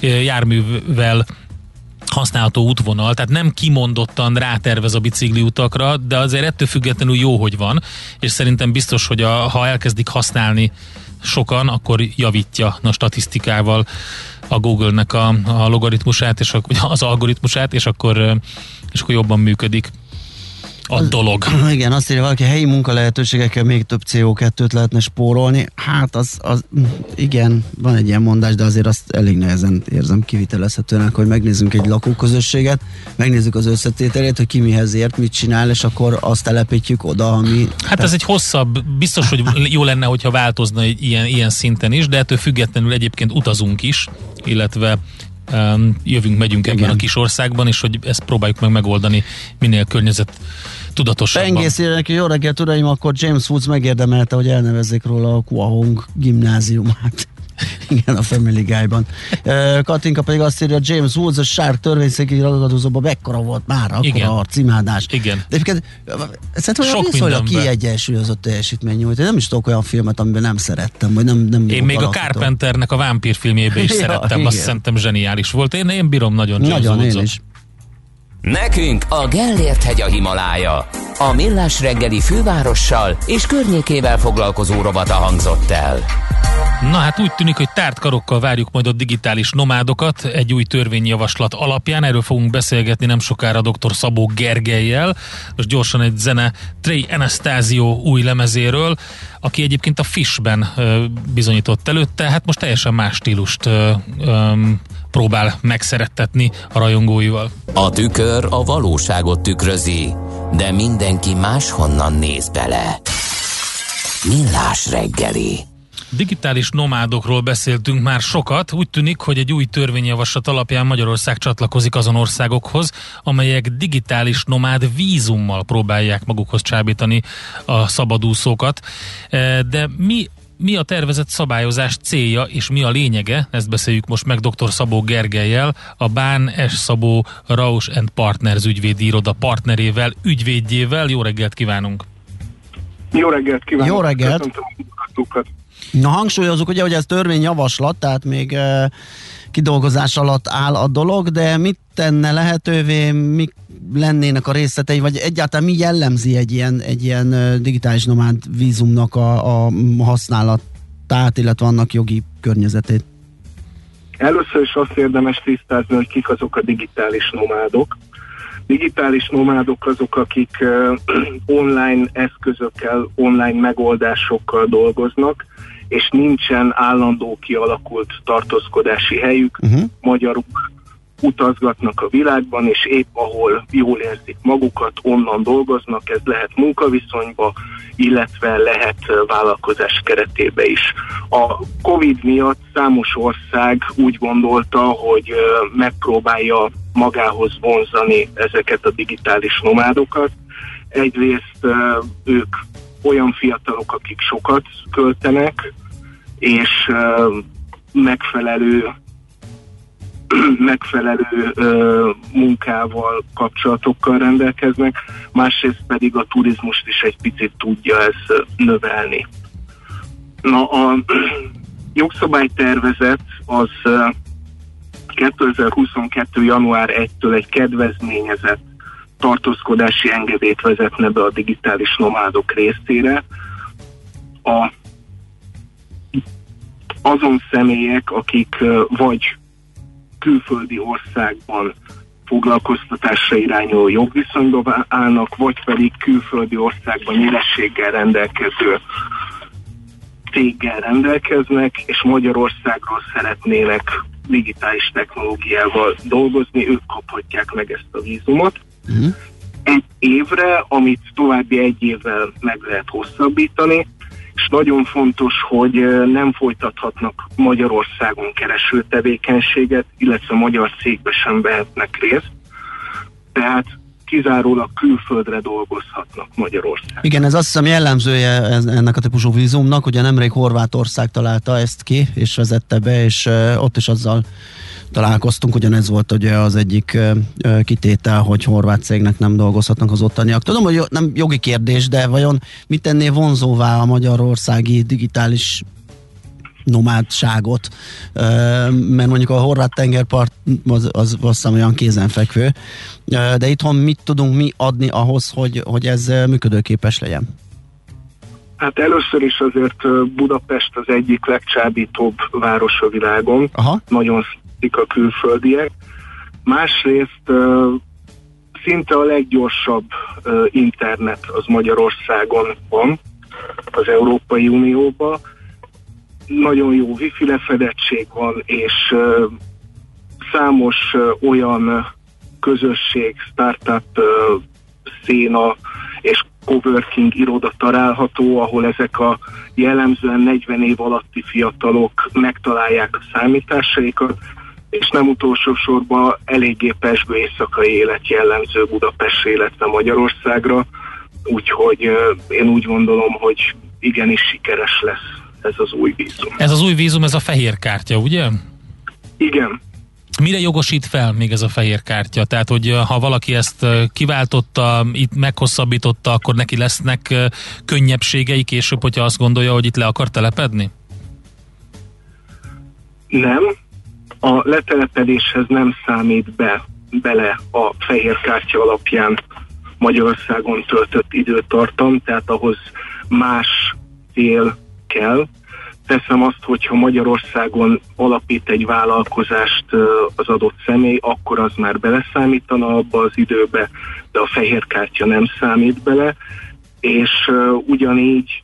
járművel használható útvonal, tehát nem kimondottan rátervez a bicikli utakra, de azért ettől függetlenül jó, hogy van, és szerintem biztos, hogy a, ha elkezdik használni sokan, akkor javítja a statisztikával a Google-nek a, a logaritmusát, és a, az algoritmusát, és akkor, és akkor jobban működik a dolog. Igen, azt írja valaki, helyi munkalehetőségekkel még több CO2-t lehetne spórolni. Hát az, az, igen, van egy ilyen mondás, de azért azt elég nehezen érzem kivitelezhetőnek, hogy megnézzünk egy lakóközösséget, megnézzük az összetételét, hogy ki mihez ért, mit csinál, és akkor azt telepítjük oda, ami... Hát ez egy hosszabb, biztos, hogy jó lenne, hogyha változna ilyen, ilyen szinten is, de ettől függetlenül egyébként utazunk is, illetve jövünk, megyünk ebben Igen. a kis országban, és hogy ezt próbáljuk meg megoldani minél környezet tudatosabban. Pengész neki, jó reggelt uraim, akkor James Woods megérdemelte, hogy elnevezzék róla a Kuahong gimnáziumát. Igen, a Family Guy-ban. Katinka pedig azt írja, James Woods a sárk törvényszéki ragadozóban mekkora volt már, akkor Igen. a cimádás. Igen. De egyébként szerintem Sok viszonylag kiegyensúlyozott teljesítmény nyújt. Én nem is tudok olyan filmet, amiben nem szerettem, vagy nem, nem Én még a Carpenternek a vámpír filmjében is ja, szerettem, igen. azt szerintem zseniális volt. Én, én bírom nagyon James Nagyon, Woods-ot. én is. Nekünk a Gellért hegy a Himalája. A millás reggeli fővárossal és környékével foglalkozó robata hangzott el. Na hát úgy tűnik, hogy tárt karokkal várjuk majd a digitális nomádokat egy új törvényjavaslat alapján. Erről fogunk beszélgetni nem sokára dr. Szabó Gergelyel. Most gyorsan egy zene Trey Anastasio új lemezéről, aki egyébként a Fishben bizonyított előtte, hát most teljesen más stílust próbál megszerettetni a rajongóival. A tükör a valóságot tükrözi, de mindenki máshonnan néz bele. Millás reggeli. Digitális nomádokról beszéltünk már sokat. Úgy tűnik, hogy egy új törvényjavaslat alapján Magyarország csatlakozik azon országokhoz, amelyek digitális nomád vízummal próbálják magukhoz csábítani a szabadúszókat. E, de mi mi a tervezett szabályozás célja és mi a lényege, ezt beszéljük most meg dr. Szabó Gergelyel, a Bán S. Szabó Raus and Partners ügyvédi iroda partnerével, ügyvédjével. Jó reggelt kívánunk! Jó reggelt kívánok! Jó reggelt! Na hangsúlyozunk ugye, hogy ez törvényjavaslat, tehát még uh, kidolgozás alatt áll a dolog, de mit tenne lehetővé, mik lennének a részletei, vagy egyáltalán mi jellemzi egy ilyen, egy ilyen digitális nomád vízumnak a, a használatát, illetve annak jogi környezetét? Először is azt érdemes tisztázni, hogy kik azok a digitális nomádok. Digitális nomádok azok, akik online eszközökkel, online megoldásokkal dolgoznak, és nincsen állandó kialakult tartózkodási helyük, uh-huh. magyarul utazgatnak a világban, és épp ahol jól érzik magukat, onnan dolgoznak, ez lehet munkaviszonyba, illetve lehet vállalkozás keretébe is. A Covid miatt számos ország úgy gondolta, hogy megpróbálja magához vonzani ezeket a digitális nomádokat. Egyrészt ők olyan fiatalok, akik sokat költenek, és megfelelő megfelelő munkával, kapcsolatokkal rendelkeznek, másrészt pedig a turizmust is egy picit tudja ez növelni. Na, a jogszabálytervezet az ö, 2022. január 1-től egy kedvezményezett tartózkodási engedélyt vezetne be a digitális nomádok részére. A azon személyek, akik vagy külföldi országban foglalkoztatásra irányuló jogviszonyba állnak, vagy pedig külföldi országban nyerességgel rendelkező céggel rendelkeznek, és Magyarországról szeretnének digitális technológiával dolgozni, ők kaphatják meg ezt a vízumot. Uh-huh. Egy évre, amit további egy évvel meg lehet hosszabbítani, és nagyon fontos, hogy nem folytathatnak Magyarországon kereső tevékenységet, illetve magyar cégbe sem vehetnek részt. Tehát kizárólag külföldre dolgozhatnak Magyarországon. Igen, ez azt hiszem jellemzője ennek a típusú vízumnak, ugye nemrég Horvátország találta ezt ki, és vezette be, és ott is azzal találkoztunk, ugyanez volt ugye az egyik kitétel, hogy horvát cégnek nem dolgozhatnak az ottaniak. Tudom, hogy nem jogi kérdés, de vajon mit tenné vonzóvá a magyarországi digitális nomádságot, mert mondjuk a horvát tengerpart az, az azt hiszem olyan kézenfekvő, de itthon mit tudunk mi adni ahhoz, hogy, hogy ez működőképes legyen? Hát először is azért Budapest az egyik legcsábítóbb város a világon. Aha. Nagyon szeretik a külföldiek. Másrészt szinte a leggyorsabb internet az Magyarországon van, az Európai Unióban. Nagyon jó wifi lefedettség van, és számos olyan közösség, startup széna és coworking iroda található, ahol ezek a jellemzően 40 év alatti fiatalok megtalálják a számításaikat, és nem utolsó sorban eléggé pesgő éjszakai élet jellemző Budapestre, illetve Magyarországra, úgyhogy én úgy gondolom, hogy igenis sikeres lesz ez az új vízum. Ez az új vízum, ez a fehér kártya, ugye? Igen, Mire jogosít fel még ez a fehér kártya? Tehát, hogy ha valaki ezt kiváltotta, itt meghosszabbította, akkor neki lesznek könnyebbségei később, hogyha azt gondolja, hogy itt le akar telepedni? Nem, a letelepedéshez nem számít be bele a fehér kártya alapján Magyarországon töltött időtartam, tehát ahhoz más cél kell. Teszem azt, hogyha Magyarországon alapít egy vállalkozást az adott személy, akkor az már beleszámítana abba az időbe, de a fehér kártya nem számít bele, és ugyanígy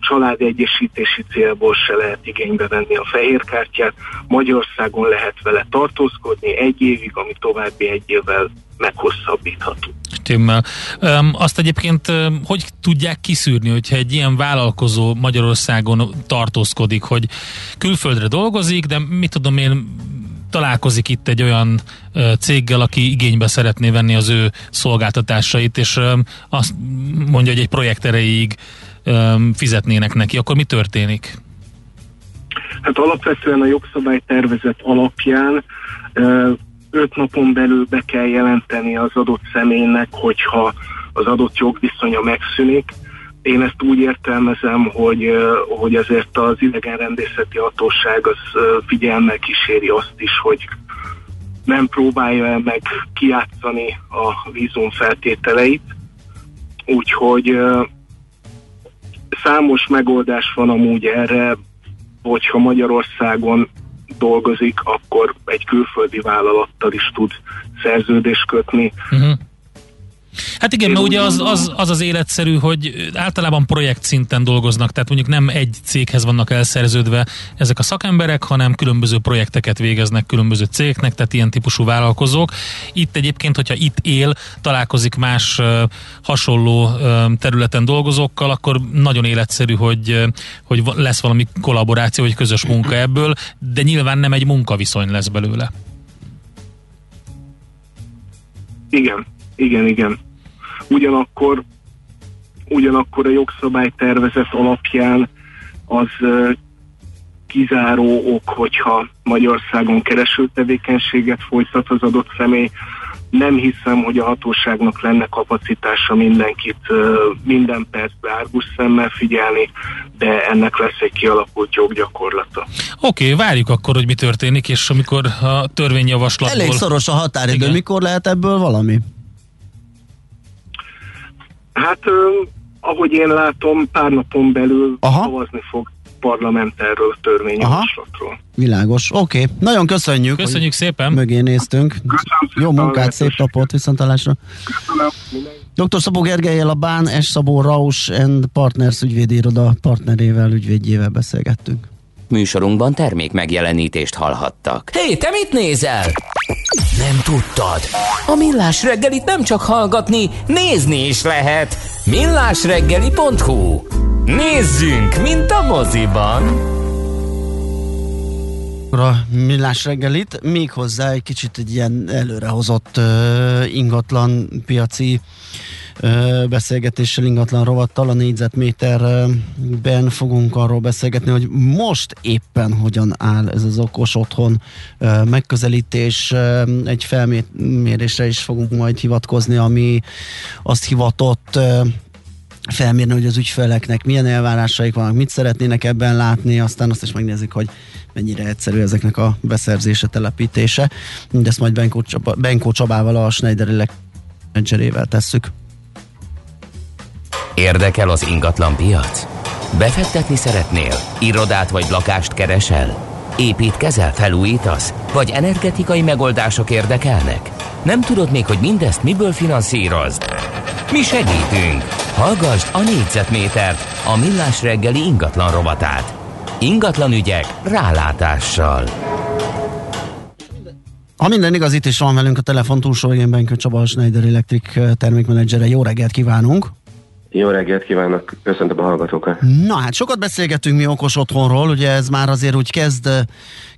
családegyesítési célból se lehet igénybe venni a fehér kártyát. Magyarországon lehet vele tartózkodni egy évig, ami további egy évvel meghosszabbítható. Um, azt egyébként hogy tudják kiszűrni, hogyha egy ilyen vállalkozó Magyarországon tartózkodik, hogy külföldre dolgozik, de mit tudom én, találkozik itt egy olyan céggel, aki igénybe szeretné venni az ő szolgáltatásait, és azt mondja, hogy egy projekt erejéig fizetnének neki, akkor mi történik? Hát alapvetően a jogszabálytervezet alapján öt napon belül be kell jelenteni az adott személynek, hogyha az adott jogviszonya megszűnik. Én ezt úgy értelmezem, hogy, hogy azért az idegenrendészeti hatóság az ö, figyelmel kíséri azt is, hogy nem próbálja el meg kiátszani a vízum feltételeit. Úgyhogy számos megoldás van amúgy erre, hogyha Magyarországon dolgozik, akkor egy külföldi vállalattal is tud szerződést kötni. Uh-huh. Hát igen, Én mert ugye az, az, az az életszerű, hogy általában projekt szinten dolgoznak, tehát mondjuk nem egy céghez vannak elszerződve ezek a szakemberek, hanem különböző projekteket végeznek különböző cégeknek, tehát ilyen típusú vállalkozók. Itt egyébként, hogyha itt él, találkozik más hasonló területen dolgozókkal, akkor nagyon életszerű, hogy, hogy lesz valami kollaboráció, vagy közös munka ebből, de nyilván nem egy munkaviszony lesz belőle. Igen, igen, igen. Ugyanakkor, ugyanakkor a jogszabálytervezet alapján az kizáró ok, hogyha Magyarországon kereső tevékenységet folytat az adott személy. Nem hiszem, hogy a hatóságnak lenne kapacitása mindenkit minden percben árgus szemmel figyelni, de ennek lesz egy kialakult joggyakorlata. Oké, okay, várjuk akkor, hogy mi történik, és amikor a törvényjavaslatból... Elég szoros a határidő, Igen. mikor lehet ebből valami? Hát, ahogy én látom, pár napon belül Aha. szavazni fog parlament erről törvényjavaslatról. Világos, oké. Okay. Nagyon köszönjük. Köszönjük szépen. Mögé néztünk. Köszönöm Jó munkát, szép napot, viszontalásra. Dr. Szabó Gergelyel a Bán S. Szabó Raus and Partners ügyvédi iroda partnerével, ügyvédjével beszélgettünk. Műsorunkban termék megjelenítést hallhattak. Hé, hey, te mit nézel? Nem tudtad? A Millás reggelit nem csak hallgatni, nézni is lehet. millásreggeli.hu Nézzünk, mint a moziban! A millás reggelit, méghozzá egy kicsit egy ilyen előrehozott uh, ingatlan piaci uh, beszélgetéssel, ingatlan rovattal a négyzetméterben fogunk arról beszélgetni, hogy most éppen hogyan áll ez az okos otthon megközelítés. Egy felmérésre is fogunk majd hivatkozni, ami azt hivatott felmérni, hogy az ügyfeleknek milyen elvárásaik vannak, mit szeretnének ebben látni, aztán azt is megnézik, hogy mennyire egyszerű ezeknek a beszerzése, telepítése. Mindezt majd Benkó, Csaba, Benkó Csabával, a Schneider Electric tesszük. Érdekel az ingatlan piac? Befektetni szeretnél? Irodát vagy lakást keresel? Építkezel, felújítasz? Vagy energetikai megoldások érdekelnek? Nem tudod még, hogy mindezt miből finanszírozd? Mi segítünk! Hallgassd a négyzetmétert, a millás reggeli ingatlan rovatát. Ingatlan ügyek rálátással. Ha minden igaz, itt is van velünk a telefon túlsó végén Benkő Csaba, a Schneider Electric termékmenedzsere. Jó reggelt kívánunk! Jó reggelt kívánok, köszöntöm a hallgatókat. Na hát sokat beszélgetünk mi okos otthonról, ugye ez már azért úgy kezd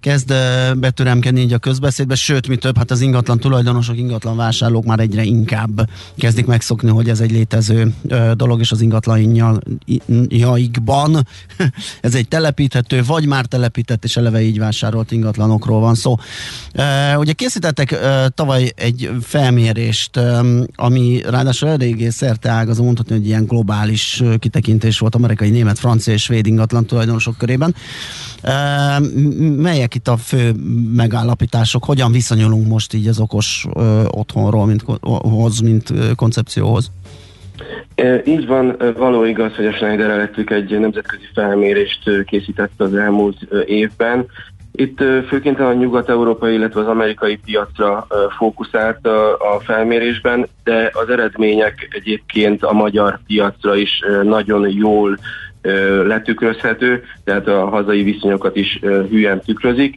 kezd betöremkedni így a közbeszédbe, sőt, mi több, hát az ingatlan tulajdonosok, ingatlan vásárlók már egyre inkább kezdik megszokni, hogy ez egy létező dolog, és az ingatlanjaikban ez egy telepíthető, vagy már telepített, és eleve így vásárolt ingatlanokról van szó. Ugye készítettek tavaly egy felmérést, ami ráadásul eléggé szerte ágazó, mondhatni, hogy ilyen globális kitekintés volt amerikai, német, francia és svéd ingatlan tulajdonosok körében. Melyek itt a fő megállapítások? Hogyan viszonyulunk most így az okos otthonról, mint, hoz, mint koncepcióhoz? Így van, való igaz, hogy a Schneider Electric egy nemzetközi felmérést készített az elmúlt évben. Itt főként a nyugat-európai, illetve az amerikai piacra fókuszált a felmérésben, de az eredmények egyébként a magyar piacra is nagyon jól letükrözhető, tehát a hazai viszonyokat is hülyen tükrözik.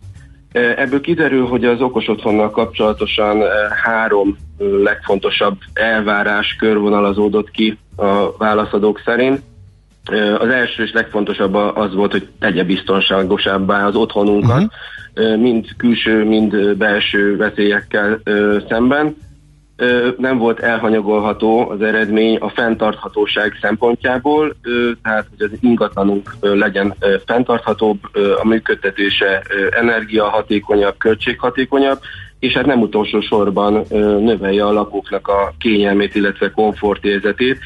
Ebből kiderül, hogy az okos otthonnal kapcsolatosan három legfontosabb elvárás körvonalazódott ki a válaszadók szerint. Az első és legfontosabb az volt, hogy tegye biztonságosabbá az otthonunkat, uh-huh. mind külső, mind belső veszélyekkel szemben nem volt elhanyagolható az eredmény a fenntarthatóság szempontjából, tehát hogy az ingatlanunk legyen fenntarthatóbb, a működtetése energiahatékonyabb, költséghatékonyabb, és hát nem utolsó sorban növelje a lakóknak a kényelmét, illetve komfortérzetét.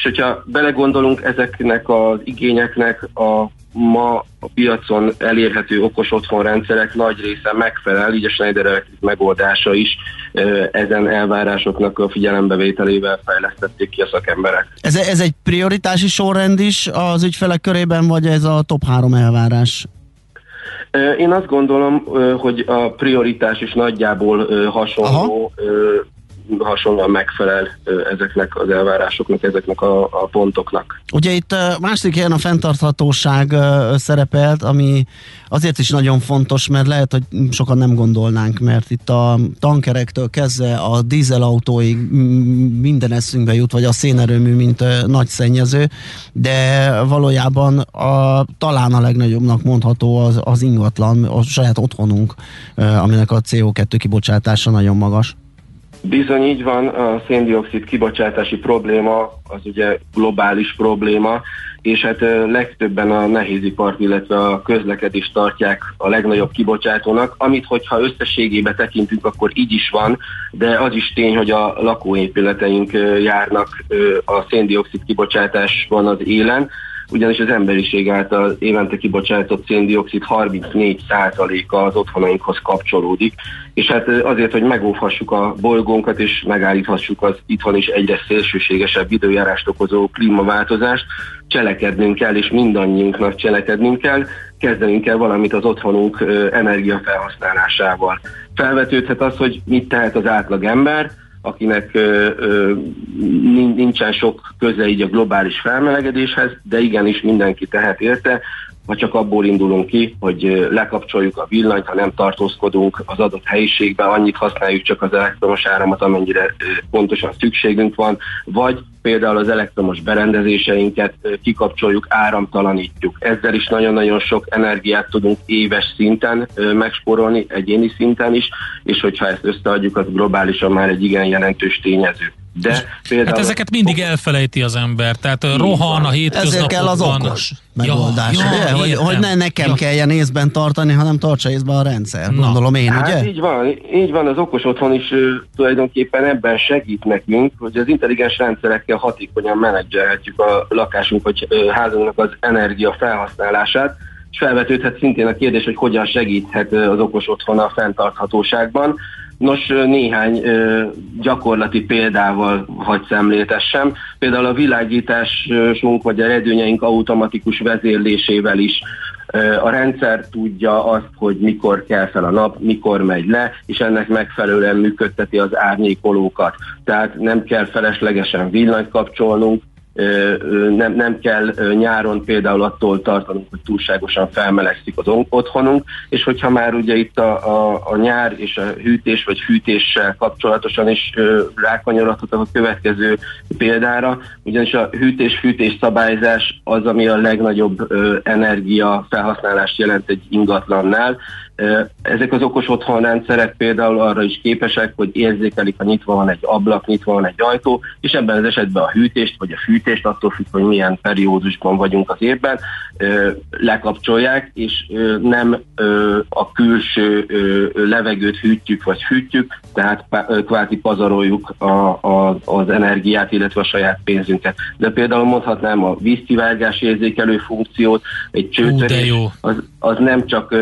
És hogyha belegondolunk ezeknek az igényeknek a ma a piacon elérhető okos otthonrendszerek nagy része megfelel, így a Schneider Electric megoldása is ezen elvárásoknak a figyelembevételével fejlesztették ki a szakemberek. Ez, ez egy prioritási sorrend is az ügyfelek körében, vagy ez a top három elvárás? Én azt gondolom, hogy a prioritás is nagyjából hasonló, Aha hasonlóan megfelel ezeknek az elvárásoknak, ezeknek a, a pontoknak. Ugye itt másik helyen a fenntarthatóság szerepelt, ami azért is nagyon fontos, mert lehet, hogy sokan nem gondolnánk, mert itt a tankerektől kezdve a dízelautóig minden eszünkbe jut, vagy a szénerőmű, mint nagy szennyező, de valójában a, talán a legnagyobbnak mondható az, az ingatlan, a saját otthonunk, aminek a CO2 kibocsátása nagyon magas. Bizony így van, a széndiokszid kibocsátási probléma az ugye globális probléma, és hát legtöbben a nehézipart, illetve a közlekedést tartják a legnagyobb kibocsátónak, amit hogyha összességébe tekintünk, akkor így is van, de az is tény, hogy a lakóépületeink járnak a széndiokszid kibocsátás van az élen, ugyanis az emberiség által évente kibocsátott széndiokszid 34%-a az otthonainkhoz kapcsolódik, és hát azért, hogy megóvhassuk a bolygónkat és megállíthassuk az itthon is egyre szélsőségesebb időjárást okozó klímaváltozást, cselekednünk kell, és mindannyiunknak cselekednünk kell, kezdenünk kell valamit az otthonunk energiafelhasználásával. Felvetődhet az, hogy mit tehet az átlag ember, akinek ö, ö, nincsen sok köze így a globális felmelegedéshez, de igenis mindenki tehet érte, ha csak abból indulunk ki, hogy lekapcsoljuk a villanyt, ha nem tartózkodunk az adott helyiségben, annyit használjuk csak az elektromos áramot, amennyire pontosan szükségünk van, vagy például az elektromos berendezéseinket kikapcsoljuk, áramtalanítjuk. Ezzel is nagyon-nagyon sok energiát tudunk éves szinten megsporolni, egyéni szinten is, és hogyha ezt összeadjuk, az globálisan már egy igen jelentős tényező. De például... Hát ezeket mindig elfelejti az ember, tehát Így rohan a hétköznapokban. Ezért kell az okos megoldás, ja, ugye? Hogy, hogy ne nekem ja. kelljen észben tartani, hanem tartsa észben a rendszer, Na. gondolom én, hát ugye? így van, így van, az okos otthon is uh, tulajdonképpen ebben segít nekünk, hogy az intelligens rendszerekkel hatékonyan menedzselhetjük a lakásunk vagy uh, házunknak az energia felhasználását, és felvetődhet szintén a kérdés, hogy hogyan segíthet az okos otthon a fenntarthatóságban. Nos, néhány gyakorlati példával hagy szemléltessem. Például a világításunk vagy a redőnyeink automatikus vezérlésével is a rendszer tudja azt, hogy mikor kell fel a nap, mikor megy le, és ennek megfelelően működteti az árnyékolókat. Tehát nem kell feleslegesen villanyt kapcsolnunk, nem, nem kell nyáron például attól tartanunk, hogy túlságosan felmelegszik az otthonunk, és hogyha már ugye itt a, a, a nyár és a hűtés vagy fűtéssel kapcsolatosan is rákanyarodhatok a következő példára, ugyanis a hűtés-fűtés szabályzás az, ami a legnagyobb energia felhasználást jelent egy ingatlannál, ezek az okos otthonrendszerek például arra is képesek, hogy érzékelik, ha nyitva van egy ablak, nyitva van egy ajtó, és ebben az esetben a hűtést vagy a fűtést, attól függ, hogy milyen periódusban vagyunk az évben, lekapcsolják, és nem a külső levegőt hűtjük vagy fűtjük, tehát kvázi pazaroljuk a, a, az energiát, illetve a saját pénzünket. De például mondhatnám a vízkivágás érzékelő funkciót, egy csőtörés, az, az nem csak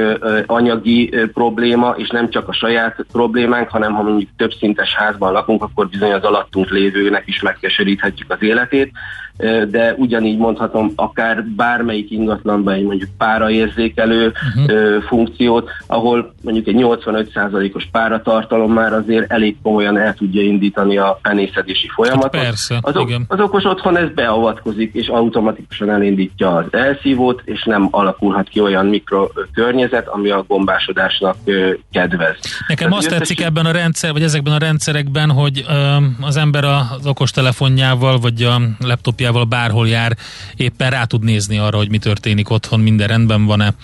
anyagi anyagi probléma, és nem csak a saját problémánk, hanem ha mondjuk több szintes házban lakunk, akkor bizony az alattunk lévőnek is megkeseríthetjük az életét de ugyanígy mondhatom akár bármelyik ingatlanban egy mondjuk páraérzékelő uh-huh. funkciót, ahol mondjuk egy 85%-os páratartalom már azért elég komolyan el tudja indítani a penészedési folyamatot. Hát persze, az, igen. az okos otthon ez beavatkozik, és automatikusan elindítja az elszívót, és nem alakulhat ki olyan mikrokörnyezet, ami a gombásodásnak kedvez. Nekem Tehát azt tetszik ebben a rendszer, vagy ezekben a rendszerekben, hogy az ember az okostelefonjával, vagy a laptopjával bárhol jár, éppen rá tud nézni arra, hogy mi történik otthon, minden rendben van-e.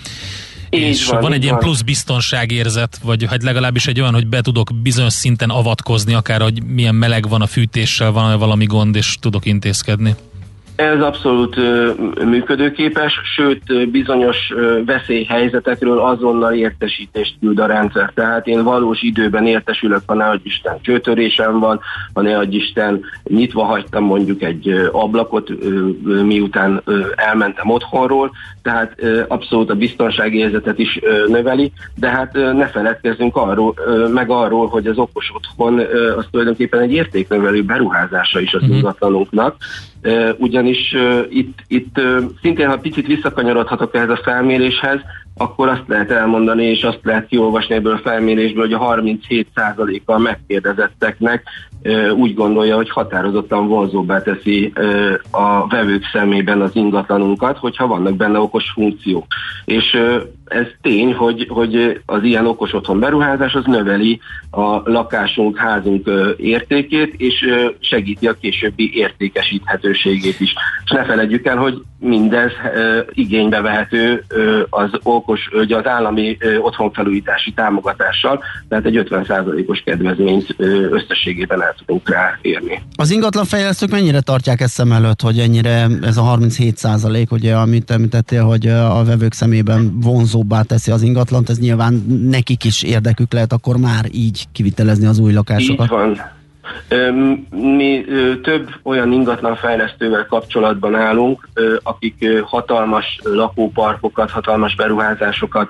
Így és van, van egy ilyen plusz biztonságérzet, vagy hát legalábbis egy olyan, hogy be tudok bizonyos szinten avatkozni, akár hogy milyen meleg van a fűtéssel, van-e valami gond, és tudok intézkedni. Ez abszolút működőképes, sőt bizonyos veszélyhelyzetekről azonnal értesítést küld a rendszer. Tehát én valós időben értesülök, ha ne Isten csőtörésem van, ha ne Isten nyitva hagytam mondjuk egy ablakot, miután elmentem otthonról, tehát abszolút a biztonságérzetet is ö, növeli, de hát ne feledkezzünk arról, meg arról, hogy az okos otthon az tulajdonképpen egy értéknövelő beruházása is az mm-hmm. Ugyanis itt, itt szintén, ha picit visszakanyarodhatok ehhez a felméréshez, akkor azt lehet elmondani, és azt lehet kiolvasni ebből a felmérésből, hogy a 37%-a megkérdezetteknek úgy gondolja, hogy határozottan vonzóbbá teszi a vevők szemében az ingatlanunkat, hogyha vannak benne okos funkciók. És ez tény, hogy, hogy az ilyen okos otthon beruházás az növeli a lakásunk, házunk értékét, és segíti a későbbi értékesíthetőségét is. És ne felejtjük el, hogy mindez igénybe vehető az okos, ugye az állami otthonfelújítási támogatással, tehát egy 50%-os kedvezményt összességében el tudunk rá érni. Az ingatlan fejlesztők mennyire tartják ezt szem előtt, hogy ennyire ez a 37 százalék, ugye, amit említettél, hogy a vevők szemében vonzóbbá teszi az ingatlant, ez nyilván nekik is érdekük lehet akkor már így kivitelezni az új lakásokat. Így van. Mi több olyan ingatlan fejlesztővel kapcsolatban állunk, akik hatalmas lakóparkokat, hatalmas beruházásokat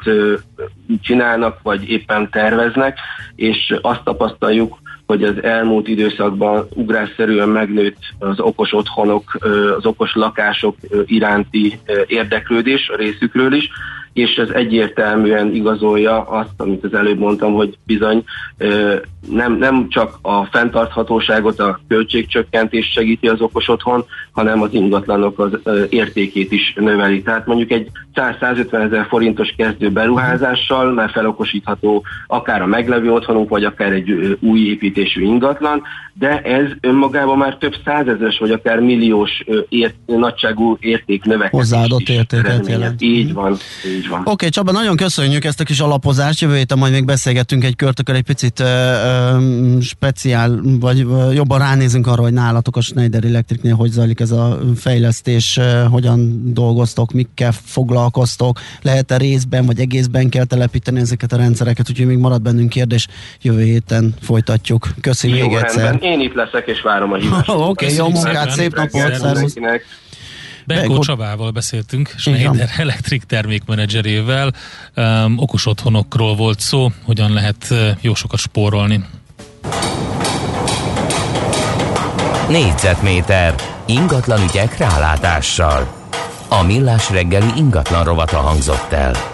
csinálnak, vagy éppen terveznek, és azt tapasztaljuk, hogy az elmúlt időszakban ugrásszerűen megnőtt az okos otthonok, az okos lakások iránti érdeklődés a részükről is, és ez egyértelműen igazolja azt, amit az előbb mondtam, hogy bizony nem, nem csak a fenntarthatóságot, a költségcsökkentést segíti az okos otthon, hanem az ingatlanok az értékét is növeli. Tehát mondjuk egy 100-150 ezer forintos kezdő beruházással már felokosítható akár a meglevő otthonunk, vagy akár egy új építésű ingatlan, de ez önmagában már több százezeres, vagy akár milliós ért, nagyságú érték növekedés. Hozzáadott értéket jelent. Így van, így van. Oké, okay, Csaba, nagyon köszönjük ezt a kis alapozást. Jövő héten majd még beszélgetünk egy kört, akkor egy picit uh, uh, speciál, vagy uh, jobban ránézünk arra, hogy nálatok a Schneider Electricnél hogy zajlik ez a fejlesztés, uh, hogyan dolgoztok, mikkel foglalkoztok, lehet-e részben vagy egészben kell telepíteni ezeket a rendszereket, úgyhogy még marad bennünk kérdés, jövő héten folytatjuk. Köszönjük még rendben. Én itt leszek, és várom a hívást. Oké, okay, jó munkát, szép napot, szervusz! Benkó Csabával beszéltünk, Schneider Electric termékmenedzserével. Um, okos otthonokról volt szó, hogyan lehet uh, jó sokat spórolni. Négyzetméter ingatlan ügyek rálátással. A millás reggeli ingatlan rovata hangzott el.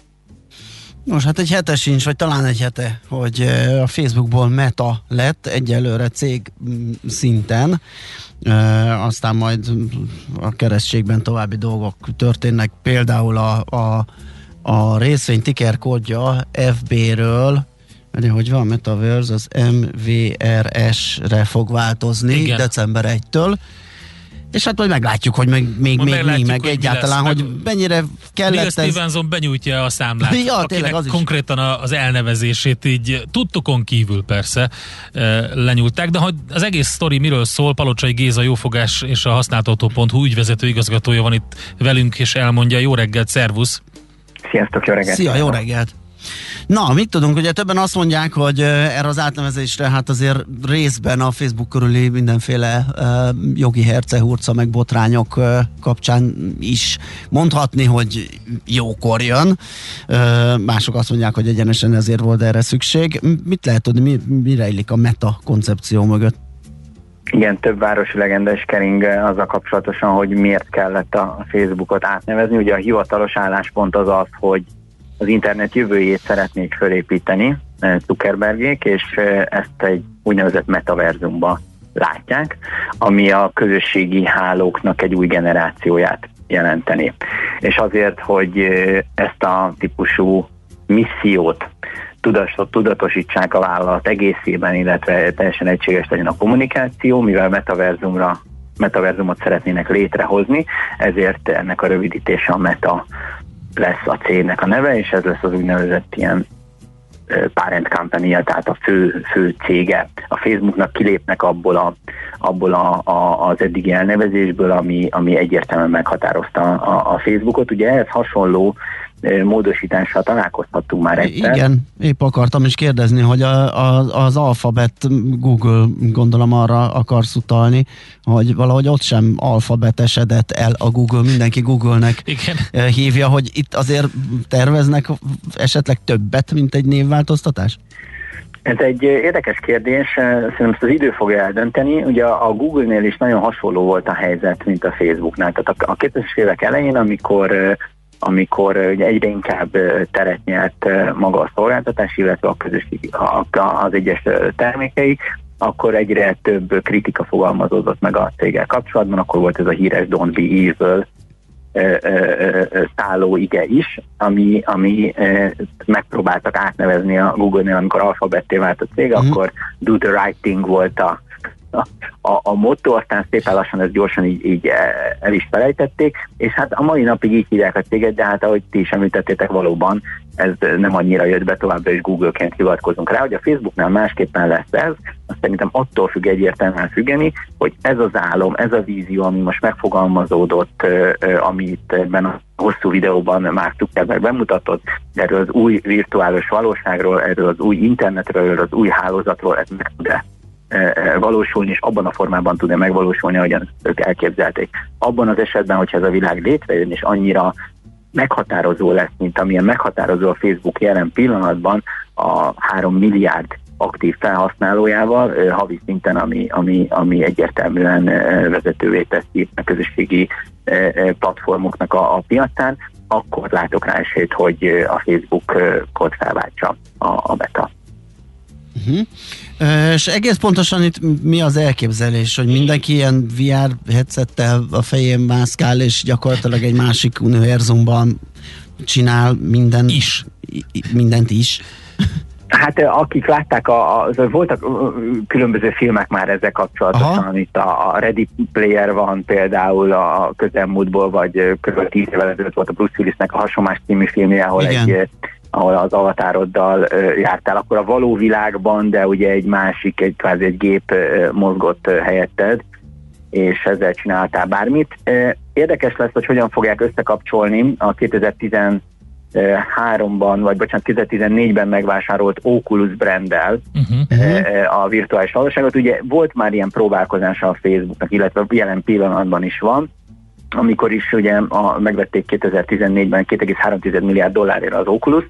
Nos, hát egy hete sincs, vagy talán egy hete, hogy a Facebookból meta lett egyelőre cég mm, szinten, aztán majd a keresztségben további dolgok történnek, például a, a, a részvény ticker kódja FB-ről, mert hogy van Metaverse, az MVRS-re fog változni Igen. december 1-től, és hát majd meglátjuk, hogy meg, még, még mi, meg hogy egyáltalán, mi lesz, hogy meg mennyire kellett ez... Stevenson benyújtja a számlát, ja, tényleg, az is. konkrétan az elnevezését így tudtokon kívül persze lenyúlták, de hogy az egész sztori miről szól, Palocsai Géza jófogás és a használtató.hu ügyvezető igazgatója van itt velünk, és elmondja, jó reggelt, szervusz! Sziasztok, jó reggelt! Szia, jó reggelt! Na, mit tudunk, ugye többen azt mondják, hogy erre az átnevezésre hát azért részben a Facebook körüli mindenféle uh, jogi hercehurca meg botrányok uh, kapcsán is mondhatni, hogy jókor jön. Uh, mások azt mondják, hogy egyenesen ezért volt erre szükség. Mit lehet tudni, mi, mi rejlik a meta koncepció mögött? Igen, több városi legenda is kering azzal kapcsolatosan, hogy miért kellett a Facebookot átnevezni. Ugye a hivatalos álláspont az az, hogy az internet jövőjét szeretnék fölépíteni eh, Zuckerbergék, és eh, ezt egy úgynevezett metaverzumba látják, ami a közösségi hálóknak egy új generációját jelenteni. És azért, hogy eh, ezt a típusú missziót tudatosítsák a vállalat egészében, illetve teljesen egységes legyen a kommunikáció, mivel metaverzumra metaverzumot szeretnének létrehozni, ezért ennek a rövidítése a meta lesz a cégnek a neve, és ez lesz az úgynevezett ilyen parent company tehát a fő, fő cége. A Facebooknak kilépnek abból, a, abból a, a, az eddigi elnevezésből, ami, ami egyértelműen meghatározta a, a Facebookot. Ugye ehhez hasonló módosítással találkozhattunk már egyszer. Igen, épp akartam is kérdezni, hogy a, a, az alfabet Google gondolom arra akarsz utalni, hogy valahogy ott sem alfabetesedett el a Google, mindenki Google-nek Igen. hívja, hogy itt azért terveznek esetleg többet, mint egy névváltoztatás? Ez egy érdekes kérdés, szerintem ezt az idő fogja eldönteni. Ugye a Google-nél is nagyon hasonló volt a helyzet, mint a Facebooknál. Tehát a 2000-es évek elején, amikor amikor ugye egyre inkább teret nyert maga a szolgáltatás, illetve a közösség, az egyes termékei, akkor egyre több kritika fogalmazódott meg a céggel kapcsolatban, akkor volt ez a híres Don't be evil szálló ige is, ami, ami megpróbáltak átnevezni a Google-nél, amikor alfabetté vált a cég, mm. akkor do the right thing volt a, a, a motto, aztán szépen lassan ezt gyorsan így, így el is felejtették, és hát a mai napig így hívják a céget, de hát ahogy ti is említettétek valóban, ez nem annyira jött be, továbbra is Google-ként hivatkozunk rá, hogy a Facebooknál másképpen lesz ez, azt szerintem attól függ egyértelműen függeni, hogy ez az álom, ez a vízió, ami most megfogalmazódott, amit ebben a hosszú videóban már Zuckerberg bemutatott, erről az új virtuális valóságról, erről az új internetről, erről az új hálózatról, ez meg tud valósulni, és abban a formában tudja megvalósulni, ahogyan ők elképzelték. Abban az esetben, hogyha ez a világ létrejön, és annyira meghatározó lesz, mint amilyen meghatározó a Facebook jelen pillanatban a 3 milliárd aktív felhasználójával, havi szinten, ami, ami, ami egyértelműen vezetővé teszi a közösségi platformoknak a, a piacán, akkor látok rá esélyt, hogy a Facebook-ot felváltsa a, a beta. Uh-huh. És egész pontosan itt mi az elképzelés, hogy mindenki ilyen VR headsettel a fején mászkál, és gyakorlatilag egy másik univerzumban csinál minden is. mindent is. Hát akik látták, a, a, voltak különböző filmek már ezzel kapcsolatosan, Aha. itt a, a Ready Player van például a közelmúltból, vagy kb. 10 évvel ezelőtt volt a Bruce Willisnek a Hasonlás című filmje, ahol Igen. egy ahol az avatároddal jártál, akkor a való világban, de ugye egy másik, egy kvázi egy gép mozgott helyetted, és ezzel csináltál bármit. Érdekes lesz, hogy hogyan fogják összekapcsolni a 2013-ban, vagy bocsánat, 2014-ben megvásárolt Oculus branddel uh-huh. a virtuális valóságot. Ugye volt már ilyen próbálkozása a Facebooknak, illetve jelen pillanatban is van, amikor is ugye a, megvették 2014-ben 2,3 milliárd dollárért az Oculus,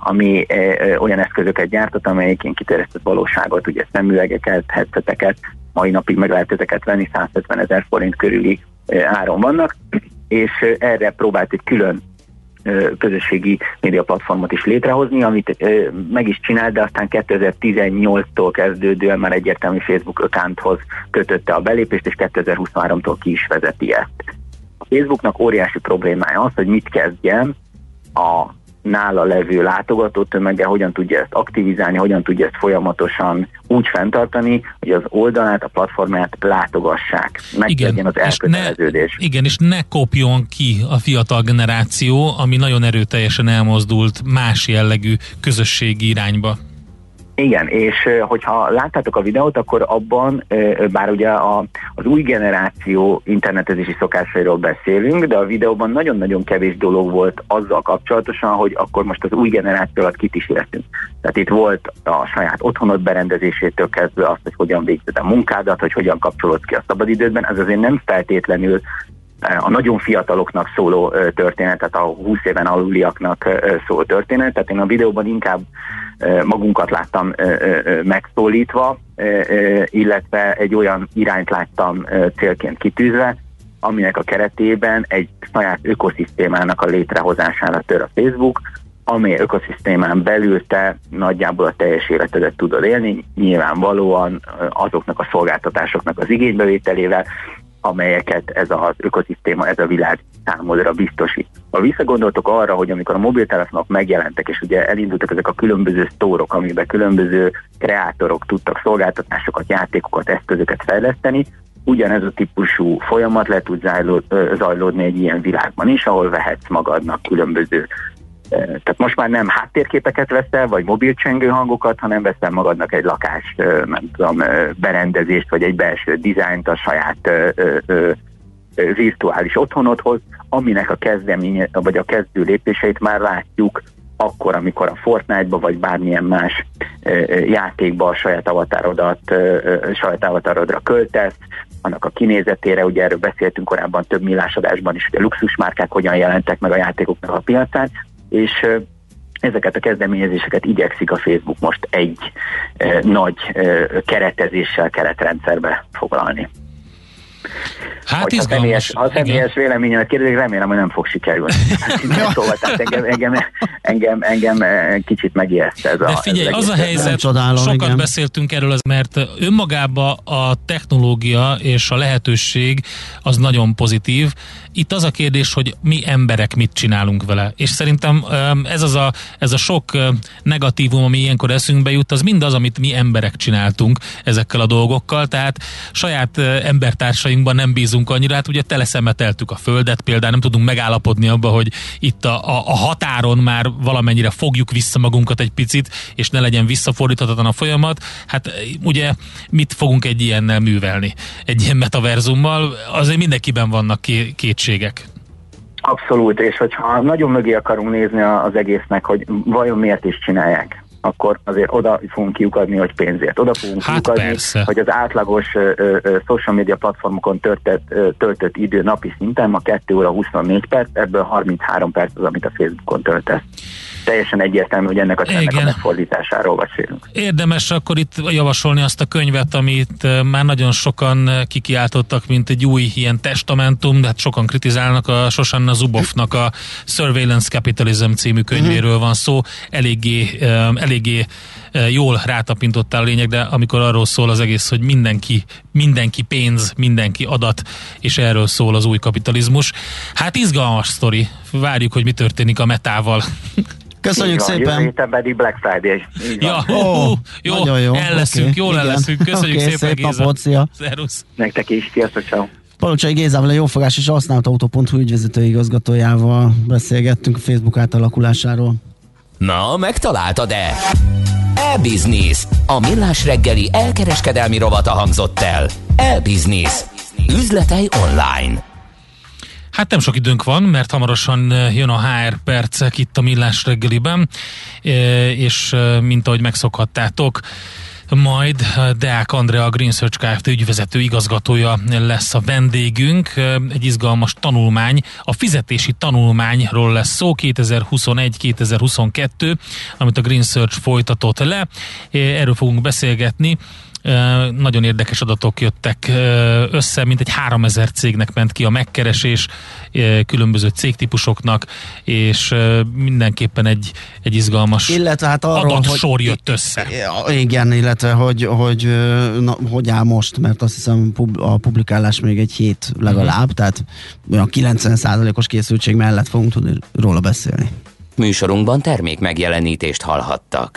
ami e, e, olyan eszközöket gyártott, amelyek ilyen kiterjesztett valóságot, ugye szemüvegeket, headseteket, mai napig meg lehet ezeket venni, 150 ezer forint körüli e, áron vannak, és e, erre próbált egy külön e, közösségi média platformot is létrehozni, amit e, meg is csinált, de aztán 2018-tól kezdődően már egyértelmű Facebook accounthoz kötötte a belépést, és 2023-tól ki is vezeti ezt. Facebooknak óriási problémája az, hogy mit kezdjen a nála levő látogató tömege, hogyan tudja ezt aktivizálni, hogyan tudja ezt folyamatosan úgy fenntartani, hogy az oldalát, a platformját látogassák. Meglegyen az elköteleződés. Ne, igen, és ne kopjon ki a fiatal generáció, ami nagyon erőteljesen elmozdult más jellegű közösségi irányba. Igen, és hogyha láttátok a videót, akkor abban, bár ugye a, az új generáció internetezési szokásairól beszélünk, de a videóban nagyon-nagyon kevés dolog volt azzal kapcsolatosan, hogy akkor most az új generáció alatt kit is értünk. Tehát itt volt a saját otthonod berendezésétől kezdve azt, hogy hogyan végzed a munkádat, hogy hogyan kapcsolódsz ki a szabadidődben, ez azért nem feltétlenül a nagyon fiataloknak szóló történet, tehát a 20 éven aluliaknak szóló történet, tehát én a videóban inkább magunkat láttam megszólítva, illetve egy olyan irányt láttam célként kitűzve, aminek a keretében egy saját ökoszisztémának a létrehozására tör a Facebook, amely ökoszisztémán belül te nagyjából a teljes életedet tudod élni, nyilvánvalóan azoknak a szolgáltatásoknak az igénybevételével, amelyeket ez az ökoszisztéma, ez a világ számodra biztosít. Ha visszagondoltok arra, hogy amikor a mobiltelefonok megjelentek, és ugye elindultak ezek a különböző sztórok, amiben különböző kreátorok tudtak szolgáltatásokat, játékokat, eszközöket fejleszteni, ugyanez a típusú folyamat le tud zajlódni egy ilyen világban is, ahol vehetsz magadnak különböző tehát most már nem háttérképeket veszel, vagy mobilcsengő hangokat, hanem veszel magadnak egy lakás, nem tudom, berendezést, vagy egy belső dizájnt a saját virtuális otthonodhoz, aminek a kezdeménye, vagy a kezdő lépéseit már látjuk akkor, amikor a Fortnite-ba vagy bármilyen más játékba a saját avatárodat, saját avatarodra költesz, annak a kinézetére, ugye erről beszéltünk korábban több millásadásban is, hogy a luxusmárkák hogyan jelentek meg a játékoknak a piacán, és ezeket a kezdeményezéseket igyekszik a Facebook most egy eh, nagy eh, keretezéssel, keretrendszerbe foglalni. Hát ha személyes, ha személyes véleményemet kérdezik, remélem, hogy nem fog sikerülni. szóval, tehát engem, engem, engem, engem kicsit megijeszt ez De a... figyelj, ez az a helyzet, csodálom, sokat igen. beszéltünk erről, az- mert önmagába a technológia és a lehetőség az nagyon pozitív. Itt az a kérdés, hogy mi emberek mit csinálunk vele. És szerintem ez, az a, ez a sok negatívum, ami ilyenkor eszünkbe jut, az mind az, amit mi emberek csináltunk ezekkel a dolgokkal. Tehát saját embertársainkban nem bízunk annyira. Hát ugye teleszemeteltük a földet, például nem tudunk megállapodni abba, hogy itt a, a, a határon már valamennyire fogjuk vissza magunkat egy picit, és ne legyen visszafordíthatatlan a folyamat. Hát ugye mit fogunk egy ilyennel művelni? Egy ilyen metaverzummal? Azért mindenkiben vannak ké- kétségek. Abszolút, és hogyha nagyon mögé akarunk nézni az egésznek, hogy vajon miért is csinálják, akkor azért oda fogunk kiukadni, hogy pénzért. Oda fogunk Hát kiukadni, persze. hogy az átlagos ö, ö, social media platformokon töltött, ö, töltött idő napi szinten ma 2 óra 24 perc, ebből 33 perc az, amit a Facebookon töltesz. Teljesen egyértelmű, hogy ennek a trendnek a Igen. megfordításáról beszélünk. Érdemes akkor itt javasolni azt a könyvet, amit eh, már nagyon sokan eh, kikiáltottak, mint egy új ilyen testamentum, de hát sokan kritizálnak a Sosanna Zubovnak a Surveillance Capitalism című könyvéről van szó. Eléggé, eh, eléggé jól rátapintottál a lényeg, de amikor arról szól az egész, hogy mindenki, mindenki pénz, mindenki adat, és erről szól az új kapitalizmus. Hát izgalmas sztori. Várjuk, hogy mi történik a metával. Köszönjük van, Jövő szépen! héten pedig Black Friday. Ja, Ó, hú, jó, nagyon jó, el leszünk, oké, jól el leszünk. Köszönjük Oké, szépen, szép Géza. napot, szia. Nektek is, sziasztok, ciao. Palocsai Gézával, a jófogás és használt autó.hu ügyvezető igazgatójával beszélgettünk a Facebook átalakulásáról. Na, megtaláltad-e? E-Business. A millás reggeli elkereskedelmi rovata hangzott el. E-Business. Üzletei online. Hát nem sok időnk van, mert hamarosan eh, jön a HR percek itt a Millás reggeliben, eh, és eh, mint ahogy megszokhattátok, majd Deák Andrea, Green Search Kft. ügyvezető igazgatója lesz a vendégünk. Egy izgalmas tanulmány, a fizetési tanulmányról lesz szó 2021-2022, amit a Green Search folytatott le. Erről fogunk beszélgetni. Nagyon érdekes adatok jöttek össze, mint egy 3000 cégnek ment ki a megkeresés, különböző cégtípusoknak, és mindenképpen egy, egy izgalmas Illetve hát arról, adatsor hogy... jött össze. Igen, illetve hogy, hogy, na, hogy áll most, mert azt hiszem a publikálás még egy hét legalább, Mhm. tehát olyan 90%-os készültség mellett fogunk tudni róla beszélni. Műsorunkban termék megjelenítést hallhattak.